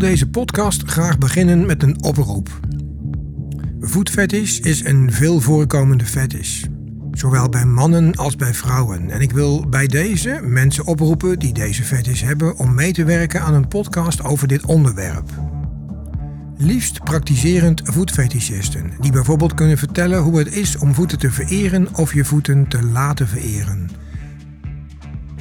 deze podcast graag beginnen met een oproep. Voetfetish is een veel voorkomende fetish. Zowel bij mannen als bij vrouwen. En ik wil bij deze mensen oproepen die deze fetish hebben om mee te werken aan een podcast over dit onderwerp. Liefst praktiserend voetfetischisten, die bijvoorbeeld kunnen vertellen hoe het is om voeten te vereren of je voeten te laten vereren.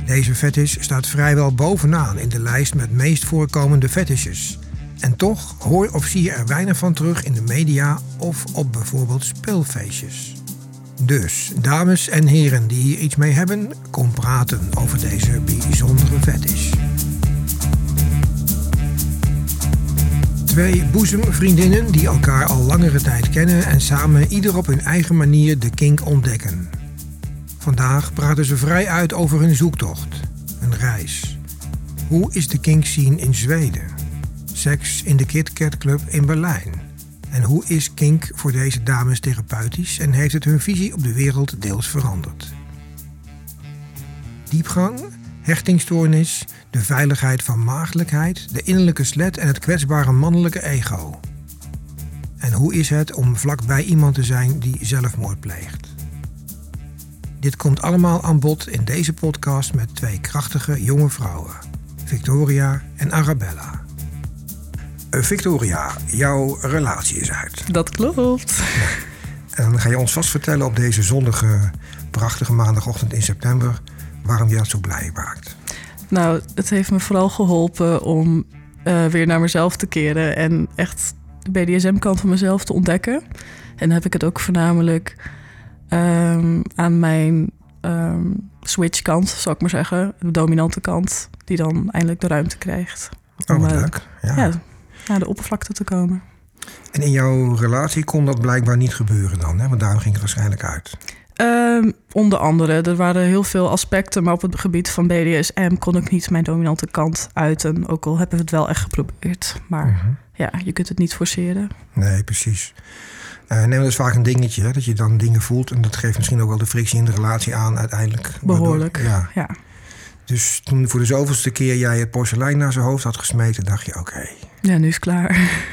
Deze fetish staat vrijwel bovenaan in de lijst met meest voorkomende fetishes. En toch hoor of zie je er weinig van terug in de media of op bijvoorbeeld speelfeestjes. Dus, dames en heren die hier iets mee hebben, kom praten over deze bijzondere fetish. Twee boezemvriendinnen die elkaar al langere tijd kennen en samen ieder op hun eigen manier de kink ontdekken. Vandaag praten ze vrij uit over hun zoektocht, een reis. Hoe is de kink scene in Zweden? Seks in de Kit Kat Club in Berlijn. En hoe is kink voor deze dames therapeutisch en heeft het hun visie op de wereld deels veranderd? Diepgang, hechtingstoornis, de veiligheid van maagdelijkheid, de innerlijke slet en het kwetsbare mannelijke ego. En hoe is het om vlakbij iemand te zijn die zelfmoord pleegt? Dit komt allemaal aan bod in deze podcast met twee krachtige jonge vrouwen, Victoria en Arabella. Uh, Victoria, jouw relatie is uit. Dat klopt. En dan ga je ons vast vertellen op deze zonnige, prachtige maandagochtend in september waarom je dat zo blij maakt. Nou, het heeft me vooral geholpen om uh, weer naar mezelf te keren en echt de BDSM-kant van mezelf te ontdekken. En dan heb ik het ook voornamelijk um, aan mijn um, switch-kant, zal ik maar zeggen, de dominante kant, die dan eindelijk de ruimte krijgt. Oh, om, leuk. Ja. ja, naar de oppervlakte te komen. En in jouw relatie kon dat blijkbaar niet gebeuren dan, hè? want daarom ging het waarschijnlijk uit. Um, onder andere, er waren heel veel aspecten, maar op het gebied van BDSM kon ik niet mijn dominante kant uiten. Ook al hebben we het wel echt geprobeerd. Maar uh -huh. ja, je kunt het niet forceren. Nee, precies. Uh, nee, dat is vaak een dingetje, hè, dat je dan dingen voelt. En dat geeft misschien ook wel de frictie in de relatie aan uiteindelijk. Behoorlijk, waardoor, ja. ja. Dus toen voor de zoveelste keer jij het porselein naar zijn hoofd had gesmeten, dacht je: oké. Okay. Ja, nu is het klaar.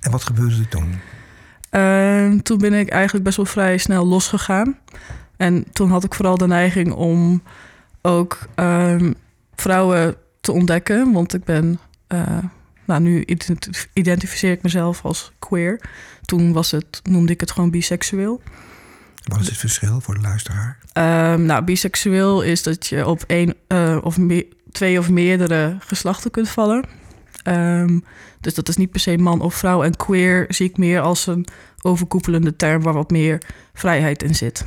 En wat gebeurde er toen? Uh, toen ben ik eigenlijk best wel vrij snel losgegaan. En toen had ik vooral de neiging om ook uh, vrouwen te ontdekken. Want ik ben, uh, nou nu identificeer ik mezelf als queer. Toen was het, noemde ik het gewoon biseksueel. Wat is het verschil voor de luisteraar? Um, nou, biseksueel is dat je op één uh, of twee of meerdere geslachten kunt vallen. Um, dus dat is niet per se man of vrouw. En queer zie ik meer als een overkoepelende term waar wat meer vrijheid in zit.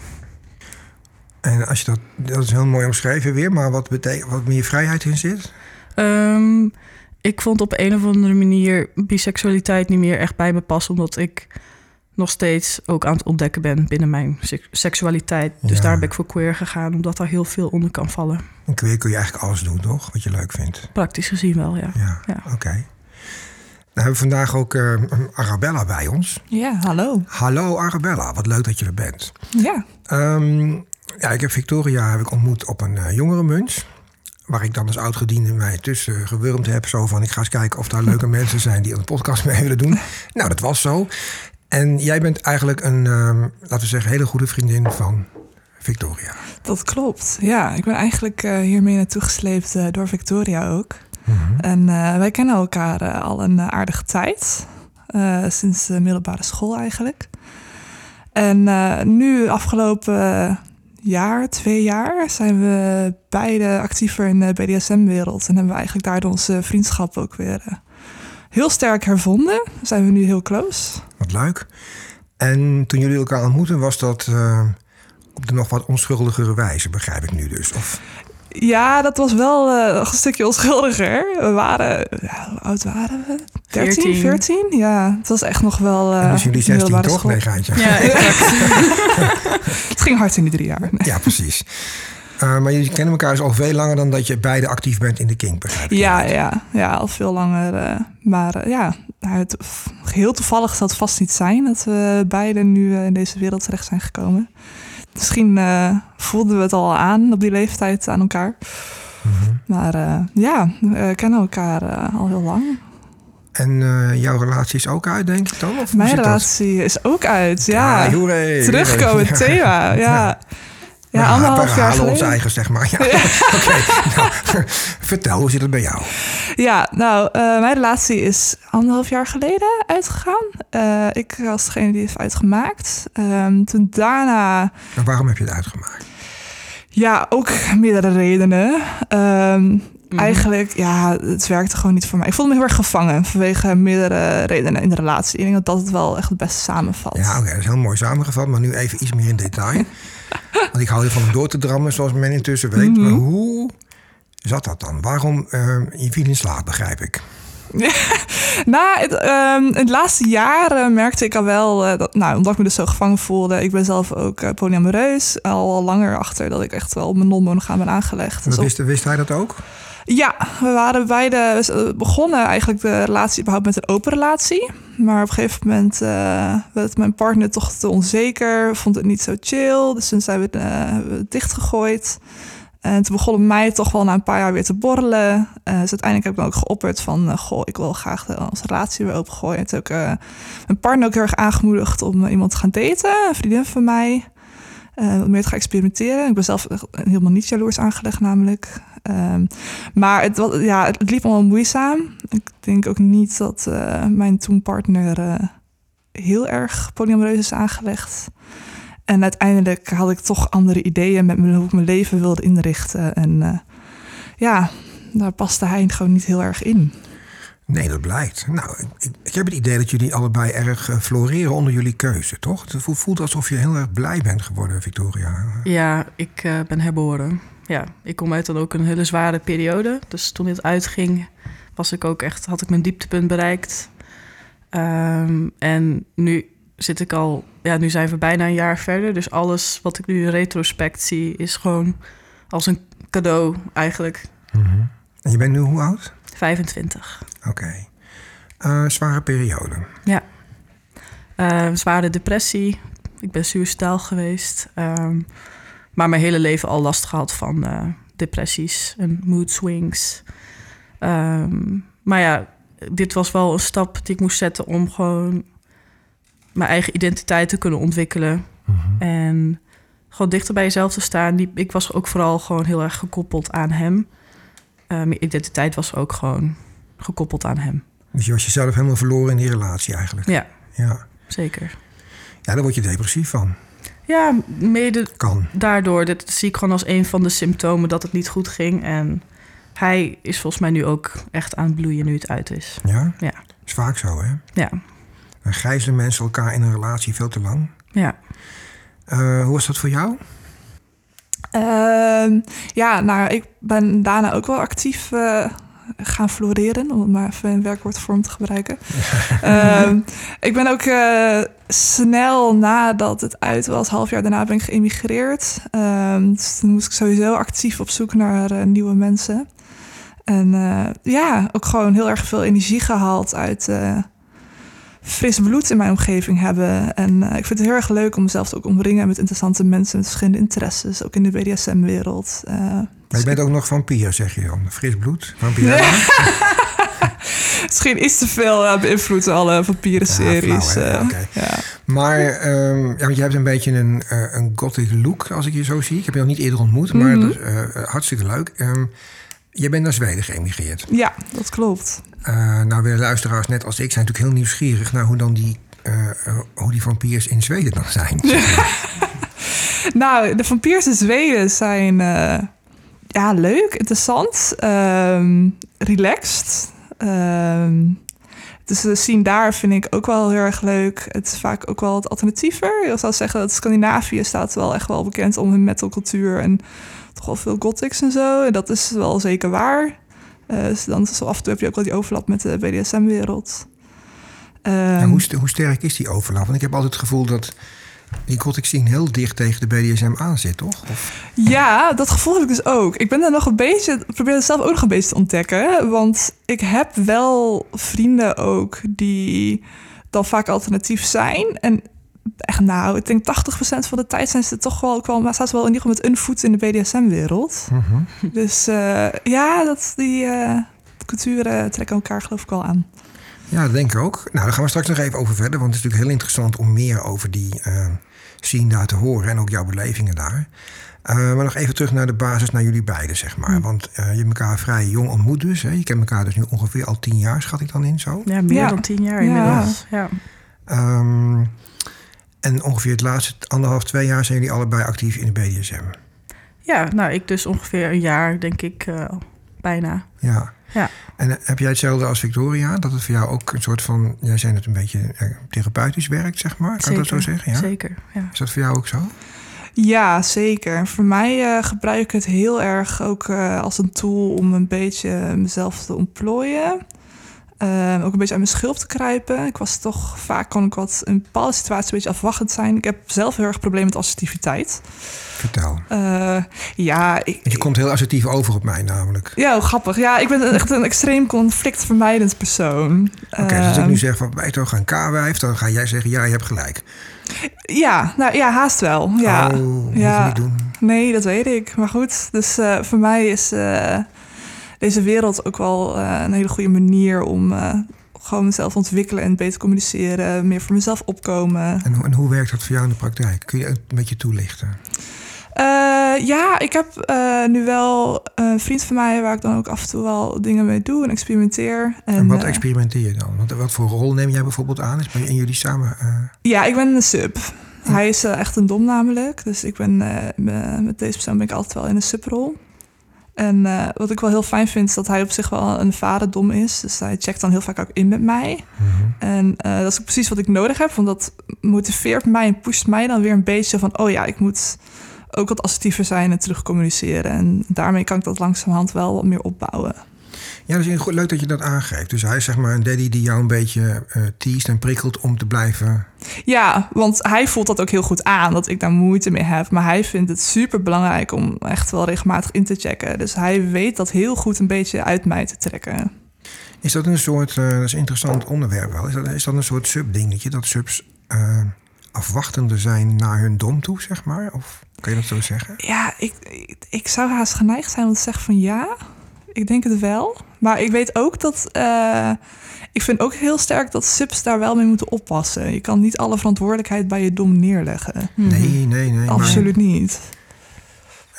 En als je dat, dat is heel mooi omschreven weer, maar wat betekent wat meer vrijheid in zit? Um, ik vond op een of andere manier biseksualiteit niet meer echt bij me passen, omdat ik nog steeds ook aan het ontdekken ben binnen mijn seksualiteit. Dus ja. daar ben ik voor queer gegaan, omdat daar heel veel onder kan vallen. En queer kun je eigenlijk alles doen, toch? Wat je leuk vindt. Praktisch gezien wel, ja. Ja, ja. oké. Okay. Nou hebben we vandaag ook uh, Arabella bij ons. Ja, hallo. Hallo Arabella, wat leuk dat je er bent. Ja. Um, ja, ik heb Victoria heb ik ontmoet op een uh, jongerenmunch. Waar ik dan als oudgediende mij tussen gewurmd heb. Zo van, ik ga eens kijken of daar leuke mensen zijn die een podcast mee willen doen. Nou, dat was zo. En jij bent eigenlijk een, um, laten we zeggen, hele goede vriendin van Victoria. Dat klopt, ja. Ik ben eigenlijk uh, hiermee naartoe gesleept uh, door Victoria ook. Mm -hmm. En uh, wij kennen elkaar al een aardige tijd. sinds de middelbare school eigenlijk. En nu afgelopen jaar, twee jaar, zijn we beide actiever in de BDSM-wereld. En hebben we eigenlijk daardoor onze vriendschap ook weer uh, heel sterk hervonden. Zijn we nu heel close. Wat leuk. En toen jullie elkaar ontmoetten, was dat uh, op de nog wat onschuldigere wijze, begrijp ik nu dus? Of... Ja, dat was wel uh, een stukje onschuldiger. We waren, ja, hoe oud waren we? 13, 14? 14? Ja, het was echt nog wel. Uh, dus jullie 16 toch? Nee, gaatje. Ja, het ging hard in die drie jaar. Nee. Ja, precies. Uh, maar jullie kennen elkaar dus al veel langer dan dat je beide actief bent in de King, begrijp ik? Ja, ja, ja, al veel langer. Uh, maar uh, ja, het, heel toevallig zal het vast niet zijn dat we beide nu in deze wereld terecht zijn gekomen. Misschien uh, voelden we het al aan op die leeftijd aan elkaar. Mm -hmm. Maar uh, ja, we kennen elkaar uh, al heel lang. En eh, jouw relatie is ook uit, denk ik dan? Of Mijn dat? relatie is ook uit, ja. Ah, hoeré. thema, ja. Ja, We ha- anderhalf jaar halen ons geleden. eigen, zeg maar. Ja. Oké, nou, vertel, hoe zit het bij jou? Ja, nou, eh, mijn relatie is anderhalf jaar geleden uitgegaan. Eh, ik was degene die het heeft uitgemaakt. Ehm, toen daarna, waarom heb je het uitgemaakt? ja, ook meerdere redenen. Ehm, Mhm. Eigenlijk, ja, het werkte gewoon niet voor mij. Ik voelde me heel erg gevangen vanwege meerdere redenen in de relatie. Ik denk dat dat het wel echt het beste samenvat. Ja, oké, dat is heel mooi samengevat, maar nu even iets meer in detail. Want ik hou ervan om door te drammen, zoals men intussen weet. Mhm. Maar hoe zat dat dan? Waarom, eh, je viel in slaap, begrijp ik. Na het, in het laatste jaar eh, merkte ik al wel, eh, dat, nou, omdat ik me dus zo gevangen voelde. Ik ben zelf ook eh, polyamoreus. Al, al langer achter dat ik echt wel op mijn non-monogaam ben aangelegd. Dat Dus op- wist, wist hij dat ook? Ja, we waren beide begonnen eigenlijk de relatie überhaupt met een open relatie. Maar op een gegeven moment eh, werd mijn partner toch te onzeker, vond het niet zo chill. Dus toen zijn we, eh, het dichtgegooid. En toen begon het mij toch wel na een paar jaar weer te borrelen. Eh, dus uiteindelijk heb ik dan ook geopperd van... goh, ik wil graag de, onze relatie weer opengooien. En toen heb ik mijn partner ook heel erg aangemoedigd om iemand te gaan daten. Een vriendin van mij. wat meer te gaan experimenteren. Ik ben zelf helemaal niet jaloers aangelegd namelijk. Ehm, maar het, ja, het liep allemaal moeizaam. Ik denk ook niet dat eh, mijn toen partner eh, heel erg polyamoreus is aangelegd. En uiteindelijk had ik toch andere ideeën met me, hoe ik mijn leven wilde inrichten. En eh, ja, daar paste hij gewoon niet heel erg in. Nee, dat blijkt. Nou, ik, ik heb het idee dat jullie allebei erg floreren onder jullie keuze, toch? Het voelt, alsof je heel erg blij bent geworden, Victoria. Ja, ik eh, ben herboren. Ja, ik kom uit dan ook een hele zware periode. Dus toen dit uitging, was ik ook echt, had ik mijn dieptepunt bereikt. Ehm, en nu zit ik al, ja, nu zijn we bijna een jaar verder. Dus alles wat ik nu in retrospect zie, is gewoon als een cadeau eigenlijk. En je bent nu hoe oud? 25. Oké. Eh, zware periode. Eh, zware depressie. Ik ben suicidaal geweest. Ehm, maar mijn hele leven al last gehad van eh, depressies en mood swings. Ehm, maar ja, dit was wel een stap die ik moest zetten om gewoon mijn eigen identiteit te kunnen ontwikkelen. En gewoon dichter bij jezelf te staan. Die, ik was ook vooral gewoon heel erg gekoppeld aan hem. Eh, mijn identiteit was ook gewoon gekoppeld aan hem. Dus je was jezelf helemaal verloren in die relatie eigenlijk. Ja, Ja. zeker. Ja, daar word je depressief van. Ja, mede Kan. daardoor, dit zie ik gewoon als een van de symptomen dat het niet goed ging. En hij is volgens mij nu ook echt aan het bloeien nu het uit is. Ja? Ja. is vaak zo, hè? Ja, Dan gijzelen mensen elkaar in een relatie veel te lang. ja. Eh, hoe was dat voor jou? Ehm, ja, nou, ik ben daarna ook wel actief eh, gaan floreren, om het maar even een werkwoordvorm te gebruiken. Ehm, ik ben ook eh, snel nadat het uit was, half jaar daarna ben ik geëmigreerd. Ehm, dus toen moest ik sowieso actief op zoek naar eh, nieuwe mensen. En eh, ja, ook gewoon heel erg veel energie gehaald uit fris bloed in mijn omgeving hebben. En eh, ik vind het heel erg leuk om mezelf te ook omringen met interessante mensen met verschillende interesses, ook in de BDSM-wereld. Eh, Maar je bent ook nog vampier, zeg je dan. Fris bloed. Vampier. Misschien iets te veel uh, beïnvloed alle vampierenseries. Ja, flauw, hè? eh. Oké. ja. Maar ehm, ja, want je hebt een beetje een, eh, een gothic look, als ik je zo zie. Ik heb je nog niet eerder ontmoet, maar Mhm. dat is eh, hartstikke leuk. Ehm, je bent naar Zweden geëmigreerd. ja, dat klopt. Eh, nou, weer luisteraars net als ik zijn natuurlijk heel nieuwsgierig naar hoe dan die, eh, hoe die vampiers in Zweden dan zijn. Nou, de vampiers in Zweden zijn ja, leuk, interessant, ehm, relaxed. Ehm, dus de scene daar vind ik ook wel heel erg leuk. Het is vaak ook wel wat alternatiever. Ik zou zeggen dat Scandinavië staat wel echt wel bekend om hun metalcultuur en toch wel veel gothics en zo. En dat is wel zeker waar. Eh, dus dan zo af en toe heb je ook wel die overlap met de BDSM-wereld. Ja, hoe, st- hoe sterk is die overlap? Want ik heb altijd het gevoel dat die gothic scene heel dicht tegen de BDSM aan zit, toch? Of, Ja, dat gevoel heb ik dus ook. Ik ben er nog een beetje, probeer het zelf ook nog een beetje te ontdekken. Want ik heb wel vrienden ook die dan vaak alternatief zijn. En echt nou, ik denk 80% van de tijd zijn ze toch wel, wel maar staan ze wel in ieder geval met een voet in de BDSM-wereld. Dus eh, ja, dat, die eh, culturen trekken elkaar geloof ik wel aan. Ja, dat denk ik ook. Nou, daar gaan we straks nog even over verder. Want het is natuurlijk heel interessant om meer over die uh, scene daar te horen. En ook jouw belevingen daar. Uh, maar nog even terug naar de basis, naar jullie beiden, zeg maar. Hm. Want uh, je hebt elkaar vrij jong ontmoet dus. Hè? Je kent elkaar dus nu ongeveer al tien jaar, schat ik dan in zo? Ja, meer Ja. dan tien jaar Ja. inmiddels. Ja. Ehm, en ongeveer het laatste anderhalf, twee jaar zijn jullie allebei actief in de BDSM. ja, nou, ik dus ongeveer een jaar, denk ik, eh, bijna. Ja. Ja. En eh, heb jij hetzelfde als Victoria? Dat het voor jou ook een soort van, jij zei het een beetje eh, therapeutisch werkt, zeg maar? Kan ik dat zo Zeker, zeggen? Ja? Zeker, ja. Is dat voor jou ook zo? Ja, zeker. Voor mij eh, gebruik ik het heel erg ook eh, als een tool om een beetje mezelf te ontplooien. Ehm, ook een beetje uit mijn schulp te kruipen. Ik was toch vaak kon ik wat in bepaalde situaties een beetje afwachtend zijn. Ik heb zelf heel erg problemen met assertiviteit. Vertel. Eh, ja, ik, je komt heel assertief over op mij namelijk. ja, grappig. Ja, ik ben echt een extreem conflictvermijdend persoon. Oké, dus als ik Ehm, nu zeg van wij toch gaan K-wijf, dan ga jij zeggen ja, je hebt gelijk. Ja, nou ja, haast wel. Ja. Oh, Ja. niet doen. Nee, dat weet ik. Maar goed, dus eh, voor mij is eh, deze wereld ook wel eh, een hele goede manier om eh, gewoon mezelf ontwikkelen en beter communiceren, meer voor mezelf opkomen. En, hoe- en hoe werkt dat voor jou in de praktijk? Kun je het een beetje toelichten? Eh, ja, ik heb nu wel een vriend van mij waar ik dan ook af en toe wel dingen mee doe en experimenteer. En, En, wat experimenteer je dan? Want wat voor rol neem jij bijvoorbeeld aan? Is bij in jullie samen... Ja, ik ben een sub. Hij is echt een dom namelijk. Dus ik ben me- met deze persoon ben ik altijd wel in een subrol. En eh, wat ik wel heel fijn vind, is dat hij op zich wel een vaderdom is. Dus hij checkt dan heel vaak ook in met mij. mhm. En eh, dat is ook precies wat ik nodig heb. Want dat motiveert mij en pusht mij dan weer een beetje van... oh ja, ik moet ook wat assertiever zijn en terug communiceren. En daarmee kan ik dat langzamerhand wel wat meer opbouwen. Ja, dat is goed, leuk dat je dat aangeeft. Dus hij is zeg maar een daddy die jou een beetje eh teest en prikkelt om te blijven... Ja, want hij voelt dat ook heel goed aan, dat ik daar moeite mee heb. Maar hij vindt het super belangrijk om echt wel regelmatig in te checken. Dus hij weet dat heel goed een beetje uit mij te trekken. Is dat een soort, eh, dat is een interessant onderwerp wel. Is dat, is dat een soort subdingetje? Dat subs eh, afwachtender zijn naar hun dom toe, zeg maar? Of kan je dat zo zeggen? Ja, ik, ik, ik zou haast geneigd zijn om te zeggen van ja. Ik denk het wel. Maar ik weet ook dat. eh, ik vind ook heel sterk dat subs daar wel mee moeten oppassen. Je kan niet alle verantwoordelijkheid bij je dom neerleggen. Mhm. Nee, nee, nee. Absoluut niet.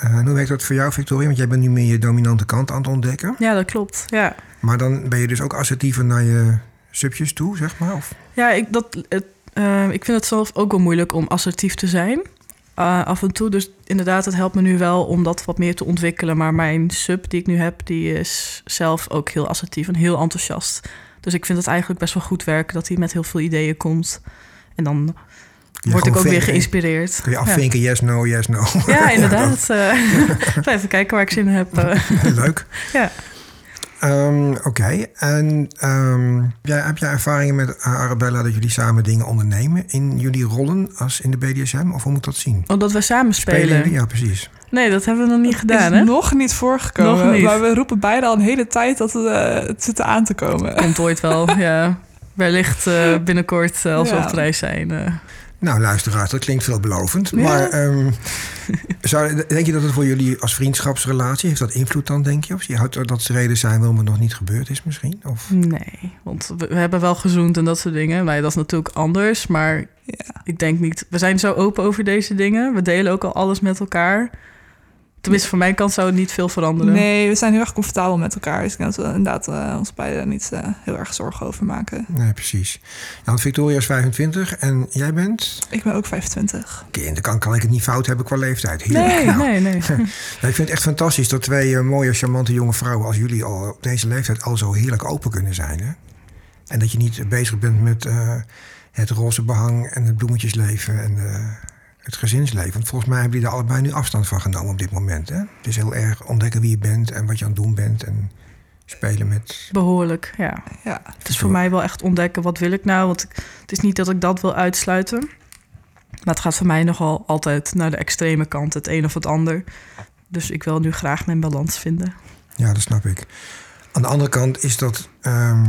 Maar, eh, en hoe werkt dat voor jou, Victoria? Want jij bent nu meer je dominante kant aan het ontdekken. Ja, dat klopt. Ja, Maar dan ben je dus ook assertiever naar je subjes toe, zeg maar? Of? ja ik, dat, het, eh, ik vind het zelf ook wel moeilijk om assertief te zijn. Eh, af en toe. Dus inderdaad, het helpt me nu wel om dat wat meer te ontwikkelen. Maar mijn sub die ik nu heb, die is zelf ook heel assertief en heel enthousiast. Dus ik vind het eigenlijk best wel goed werken dat hij met heel veel ideeën komt. En dan word ik ook weer geïnspireerd. Kun je afvinken, yes, no, yes, no. Ja, ja inderdaad. eh, even kijken waar ik zin in heb. eh. Leuk. Ja. Ehm, Oké, en ehm, heb, jij, heb jij ervaringen met eh, Arabella dat jullie samen dingen ondernemen in jullie rollen als in de BDSM? Of hoe moet dat zien? Omdat we samen spelen. jullie? Ja, precies. Nee, dat hebben we nog niet gedaan, is hè? nog niet voorgekomen. Nog niet. Maar we roepen beide al een hele tijd dat het, eh, het zit aan te komen. Komt ooit wel, ja. Wellicht eh, binnenkort eh, als we Ja. op reis zijn. Nou, luisteraars, dat klinkt veelbelovend. Ja. Maar ehm, zou, denk je dat het voor jullie als vriendschapsrelatie... heeft dat invloed dan, denk je? Of je houdt dat ze reden zijn waarom het nog niet gebeurd is misschien? Of? Nee, want we, we hebben wel gezoend en dat soort dingen. Nee, dat is natuurlijk anders, maar Ja. ik denk niet... We zijn zo open over deze dingen. We delen ook al alles met elkaar. Tenminste, van mijn kant zou het niet veel veranderen. Nee, we zijn heel erg comfortabel met elkaar. Dus ik denk dat we inderdaad eh, ons beiden niet eh, heel erg zorgen over maken. Nee, precies. Ja, want Victoria is 25 en jij bent... Ik ben ook 25. Kind, dan kan, kan ik het niet fout hebben qua leeftijd. Heerlijk. Nee, Nou, nee, nee. Nou, ik vind het echt fantastisch dat twee eh, mooie, charmante jonge vrouwen als jullie al op deze leeftijd al zo heerlijk open kunnen zijn. Hè? En dat je niet bezig bent met eh, het roze behang en het bloemetjesleven en eh, het gezinsleven. Want volgens mij hebben jullie daar allebei nu afstand van genomen op dit moment. Hè? Het is heel erg ontdekken wie je bent en wat je aan het doen bent en spelen met. Behoorlijk, ja. Ja. Het is voor mij wel echt ontdekken, wat wil ik nou? Want ik- het is niet dat ik dat wil uitsluiten. Maar het gaat voor mij nogal altijd naar de extreme kant, het een of het ander. Dus ik wil nu graag mijn balans vinden. Ja, dat snap ik. Aan de andere kant is dat. ehm,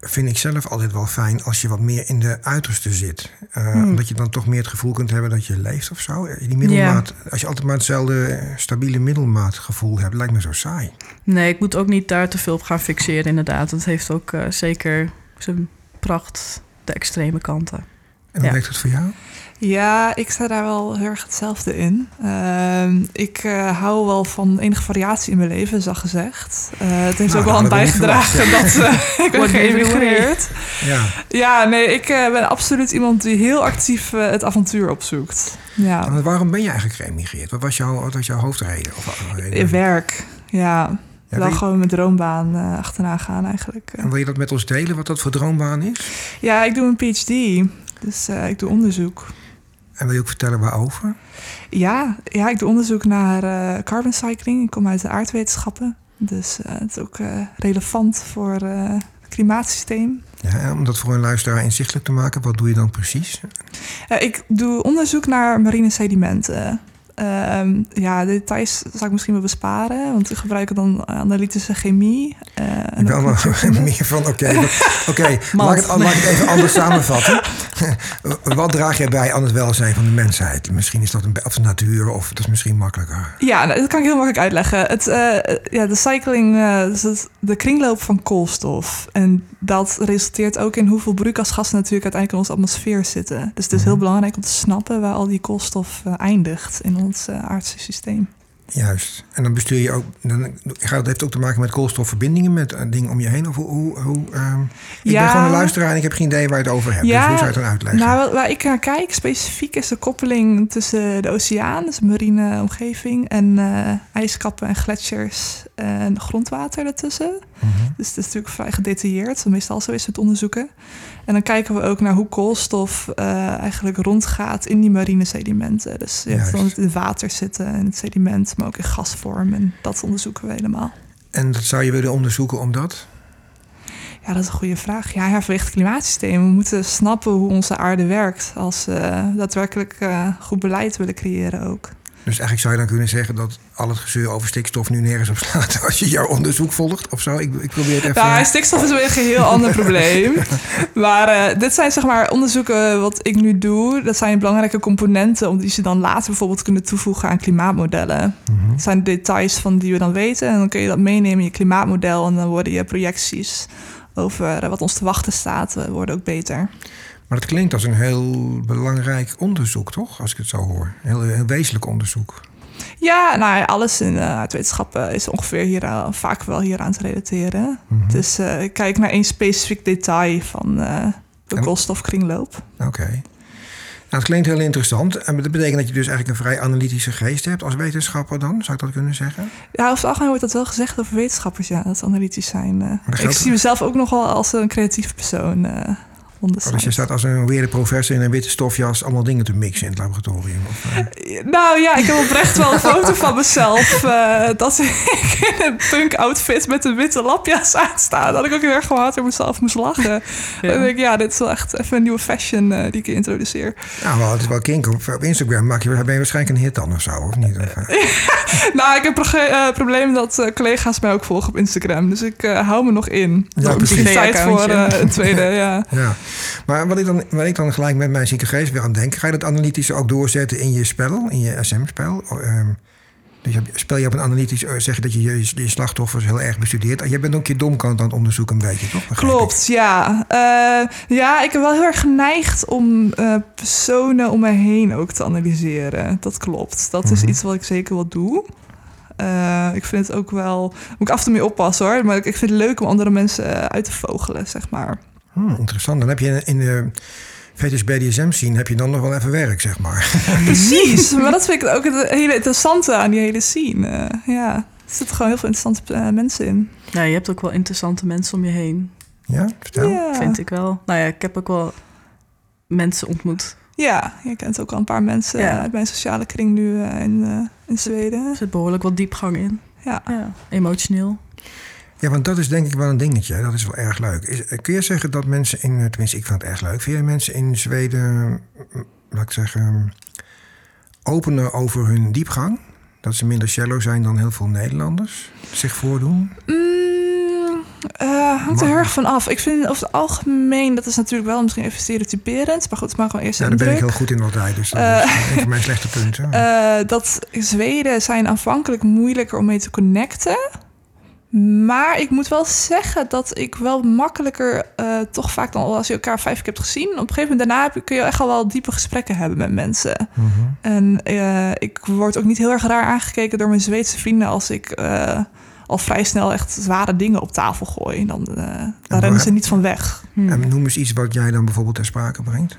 vind ik zelf altijd wel fijn als je wat meer in de uiterste zit. Uh, Hmm. Omdat je dan toch meer het gevoel kunt hebben dat je leeft of zo. Die middelmaat, Als je altijd maar hetzelfde eh, stabiele middelmaatgevoel hebt, lijkt me zo saai. Nee, ik moet ook niet daar te veel op gaan fixeren, inderdaad. Het heeft ook eh, zeker zijn pracht, de extreme kanten. En hoe Ja. werkt het voor jou? Ja, ik sta daar wel heel erg hetzelfde in. Ehm, ik eh, hou wel van enige variatie in mijn leven, zag gezegd. Eh, het heeft Nou, ook wel aan bijgedragen dat eh, ik ben geëmigreerd. Ja, Ja, nee, ik eh, ben absoluut iemand die heel actief het avontuur opzoekt. Ja, maar waarom ben je eigenlijk geëmigreerd? Wat was jouw, wat was jouw hoofdreden? Of, reden? werk. Ja, Ja, wel je, gewoon mijn droombaan eh, achterna gaan eigenlijk. en wil je dat met ons delen, wat dat voor droombaan is? Ja, ik doe een PhD, dus eh, ik doe onderzoek. En wil je ook vertellen waarover? Ja, ja ik doe onderzoek naar eh, carbon cycling. Ik kom uit de aardwetenschappen. Dus eh, het is ook eh, relevant voor het klimaatsysteem. Ja, om dat voor een luisteraar inzichtelijk te maken, wat doe je dan precies? Ik doe onderzoek naar marine sedimenten. Ehm, ja, de details zal ik misschien wel besparen, want we gebruiken dan analytische chemie. en Ik ben allemaal natuurkunde. meer van, oké, wat- oké, laat, het, even anders samenvatten. wat draag jij bij aan het welzijn van de mensheid? Misschien is dat een, of de natuur, of dat is misschien makkelijker. Ja, nou, dat kan ik heel makkelijk uitleggen. Het, eh, ja, de cycling, eh, dus het- de kringloop van koolstof. En dat resulteert ook in hoeveel broeikasgassen natuurlijk uiteindelijk in onze atmosfeer zitten. Dus het is heel Mhm. belangrijk om te snappen waar al die koolstof eindigt in ons eh, aardse systeem. Juist. En dan bestuur je ook, dan het heeft ook te maken met koolstofverbindingen, met eh, dingen om je heen. Of hoe, hoe, hoe, ehm, ik ben gewoon een luisteraar en ik heb geen idee waar je het over hebt. Ja, dus hoe zou je het dan uitleggen? Nou, waar ik naar kijk specifiek is de koppeling tussen de oceaan, dus marine omgeving, en eh, ijskappen en gletsjers en grondwater ertussen. Mhm. Dus het is natuurlijk vrij gedetailleerd, meestal zo is met onderzoeken. En dan kijken we ook naar hoe koolstof eh, eigenlijk rondgaat in die marine sedimenten. Dus je hebt dan het in water zitten en het sediment, maar ook in gasvorm. En dat onderzoeken we helemaal. En dat zou je willen onderzoeken omdat? Ja, dat is een goede vraag. Ja, het klimaatsysteem. We moeten snappen hoe onze aarde werkt als we daadwerkelijk eh, goed beleid willen creëren ook. Dus eigenlijk zou je dan kunnen zeggen dat al het gezeur over stikstof nu nergens op slaat als je jouw onderzoek volgt of zo. Ik, ik probeer het even. Nou, stikstof is weer een geheel ander probleem. Maar eh, dit zijn zeg maar onderzoeken wat ik nu doe. Dat zijn belangrijke componenten om die ze dan later bijvoorbeeld kunnen toevoegen aan klimaatmodellen. Mhm. Dat zijn details van die we dan weten. En dan kun je dat meenemen in je klimaatmodel. En dan worden je projecties over eh, wat ons te wachten staat, eh, worden ook beter. Maar dat klinkt als een heel belangrijk onderzoek, toch? Als ik het zo hoor. Heel, heel wezenlijk onderzoek. Ja, nou alles in uh, het wetenschappen is ongeveer hier, uh, vaak wel hier aan te relateren. Mhm. Dus uh, kijk naar één specifiek detail van de En- koolstofkringloop. Oké. Nou, het klinkt heel interessant. En dat betekent dat je dus eigenlijk een vrij analytische geest hebt als wetenschapper dan? Zou ik dat kunnen zeggen? Ja, over het algemeen wordt dat wel gezegd over wetenschappers, ja, dat ze analytisch zijn. eh. ik zie mezelf ook nog wel als een creatief persoon eh dus je staat als een weerde professor in een witte stofjas allemaal dingen te mixen in het laboratorium. Of, eh, Nou ja, ik heb oprecht wel een foto van mezelf. eh, dat ik in een punk outfit met een witte lapjas aan sta. Dat ik ook heel erg gewoon hard op mezelf moest lachen. Ja. Dan denk ik, ja, dit is wel echt even een nieuwe fashion eh, die ik introduceer. nou, wel, het is wel kink. Op, op Instagram maak je, ben je waarschijnlijk een hit dan of zo, of niet? Of, eh, Nou, ik heb een uh, probleem dat eh, collega's mij ook volgen op Instagram. Dus ik eh, hou me nog in. Ja, precies. tijd voor eh, een tweede, ja. ja. Maar wat ik, dan, wat ik dan gelijk met mijn zieke geest weer aan denk... ga je dat analytische ook doorzetten in je spel, in je SM-spel? Oh, ehm, dus je- spel je op een analytisch... eh, zeg je dat je je, je slachtoffers heel erg bestudeert. Jij bent ook je domkant aan het onderzoeken een beetje, toch? Begrijp ik? Klopt, ja. Eh, ja, ik ben wel heel erg geneigd om eh, personen om me heen ook te analyseren. Dat klopt. Dat is Mhm. iets wat ik zeker wel doe. Ik vind het ook wel... Moet ik af en toe mee oppassen hoor. Maar ik, ik vind het leuk om andere mensen uit te vogelen, zeg maar. Hmm, interessant. Dan heb je in de fetish BDSM scene... heb je dan nog wel even werk, zeg maar. Precies, maar dat vind ik ook het hele interessante aan die hele scene. Eh, ja, er zitten gewoon heel veel interessante eh, mensen in. Ja, je hebt ook wel interessante mensen om je heen, Ja, vertel. Ja. vind ik wel. Nou ja, ik heb ook wel mensen ontmoet. Ja, je kent ook al een paar mensen Ja. uit mijn sociale kring nu eh, in, eh, in Zweden. Er zit behoorlijk wat diepgang in. Ja. Ja, emotioneel. Ja, want dat is denk ik wel een dingetje. Dat is wel erg leuk. Is, eh, kun je zeggen dat mensen in... eh, Tenminste, ik vind het erg leuk. Vind je mensen in Zweden, mm, laat ik zeggen... opener over hun diepgang? Dat ze minder shallow zijn dan heel veel Nederlanders zich voordoen? Mm, eh, hangt er heel erg van af. Ik vind over het algemeen, dat is natuurlijk wel misschien even stereotyperend. Maar goed, het mag gewoon eerst Ja, daar ben ik heel goed in altijd. Dus dat is een van mijn slechte punten. Dat Zweden zijn aanvankelijk moeilijker om mee te connecten. Maar ik moet wel zeggen dat ik wel makkelijker, eh, toch vaak dan als je elkaar vijf keer hebt gezien, op een gegeven moment daarna heb kun je echt al wel diepe gesprekken hebben met mensen. Mhm. En eh, ik word ook niet heel erg raar aangekeken door mijn Zweedse vrienden als ik eh, al vrij snel echt zware dingen op tafel gooi. Dan, eh, daar rennen ze niet van weg. Hm. En noem eens iets wat jij dan bijvoorbeeld ter sprake brengt.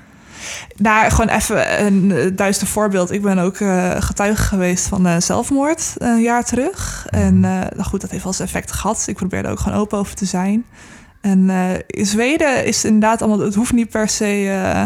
Nou, gewoon even een uh, duister voorbeeld. Ik ben ook eh, getuige geweest van eh, zelfmoord een jaar terug. En eh, nou goed, dat heeft wel zijn effect gehad. Ik probeerde ook gewoon open over te zijn. En eh, in Zweden is het inderdaad allemaal... Het hoeft niet per se eh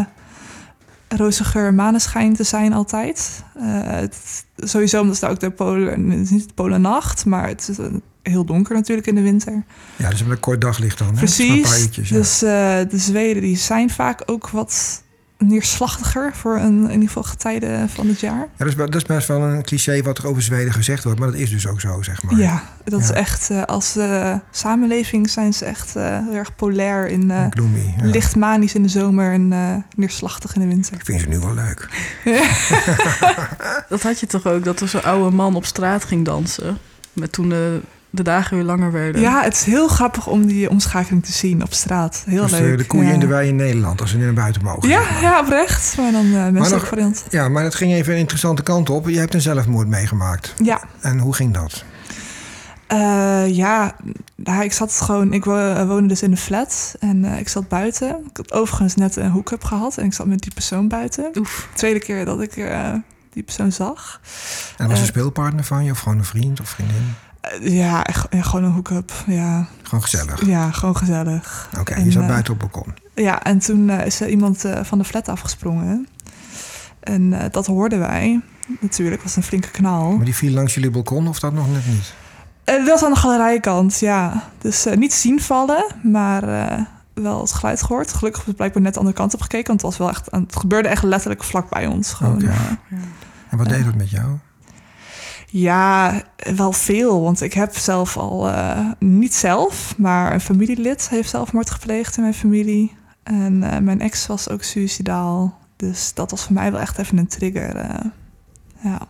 roze geur maneschijn te zijn altijd. Eh, het, sowieso omdat het ook de polen... Het is niet de polennacht, maar het is eh, heel donker natuurlijk in de winter. Ja, dus met een kort daglicht dan. Hè? Paar Precies. uurtjes, ja. Dus eh, de Zweden die zijn vaak ook wat neerslachtiger voor een, in ieder geval getijden van het jaar. Ja, dat, is, dat is best wel een cliché wat er over Zweden gezegd wordt, maar dat is dus ook zo, zeg maar. Ja, dat is echt eh, als eh, samenleving zijn ze echt eh, heel erg polair in eh, Gloomy. ja. licht manisch in de zomer en eh, neerslachtig in de winter. Ik vind ze nu wel leuk. Dat had je toch ook, dat er zo'n oude man op straat ging dansen. Met toen de, de dagen weer langer werden. Ja, het is heel grappig om die omschakeling te zien op straat. Heel dus eh, leuk. de koeien ja. in de wei in Nederland, als ze nu naar buiten mogen. zeg Ja, maar. ja, oprecht. Maar dan uh, nog- variant. ja, maar dat ging even een interessante kant op. Je hebt een zelfmoord meegemaakt. Ja, En hoe ging dat? Eh, ja, nou, ik zat gewoon. Ik wo- woonde dus in een flat en eh, ik zat buiten. Ik had overigens net een hoek-up gehad en ik zat met die persoon buiten. Oef. Tweede keer dat ik eh, die persoon zag. En was een Eh. speelpartner van je of gewoon een vriend of vriendin? Eh, ja, gewoon een hoek-up. Ja, Gewoon gezellig. ja, gewoon gezellig. Oké, je zat eh, buiten op het balkon. Ja, en toen eh, is er iemand van de flat afgesprongen. En dat hoorden wij. Natuurlijk, was een flinke knal. Maar die viel langs jullie balkon of dat nog net niet? Dat was aan de galerijkant, ja. Dus niet zien vallen, maar wel het geluid gehoord. Gelukkig was blijkbaar net de andere kant op gekeken, want het, was wel echt, het gebeurde echt letterlijk vlak bij ons. Gewoon. En wat deed dat met jou? Ja, wel veel, want ik heb zelf al, eh, niet zelf, maar een familielid heeft zelfmoord gepleegd in mijn familie. En eh, mijn ex was ook suicidaal, dus dat was voor mij wel echt even een trigger. eh. ja.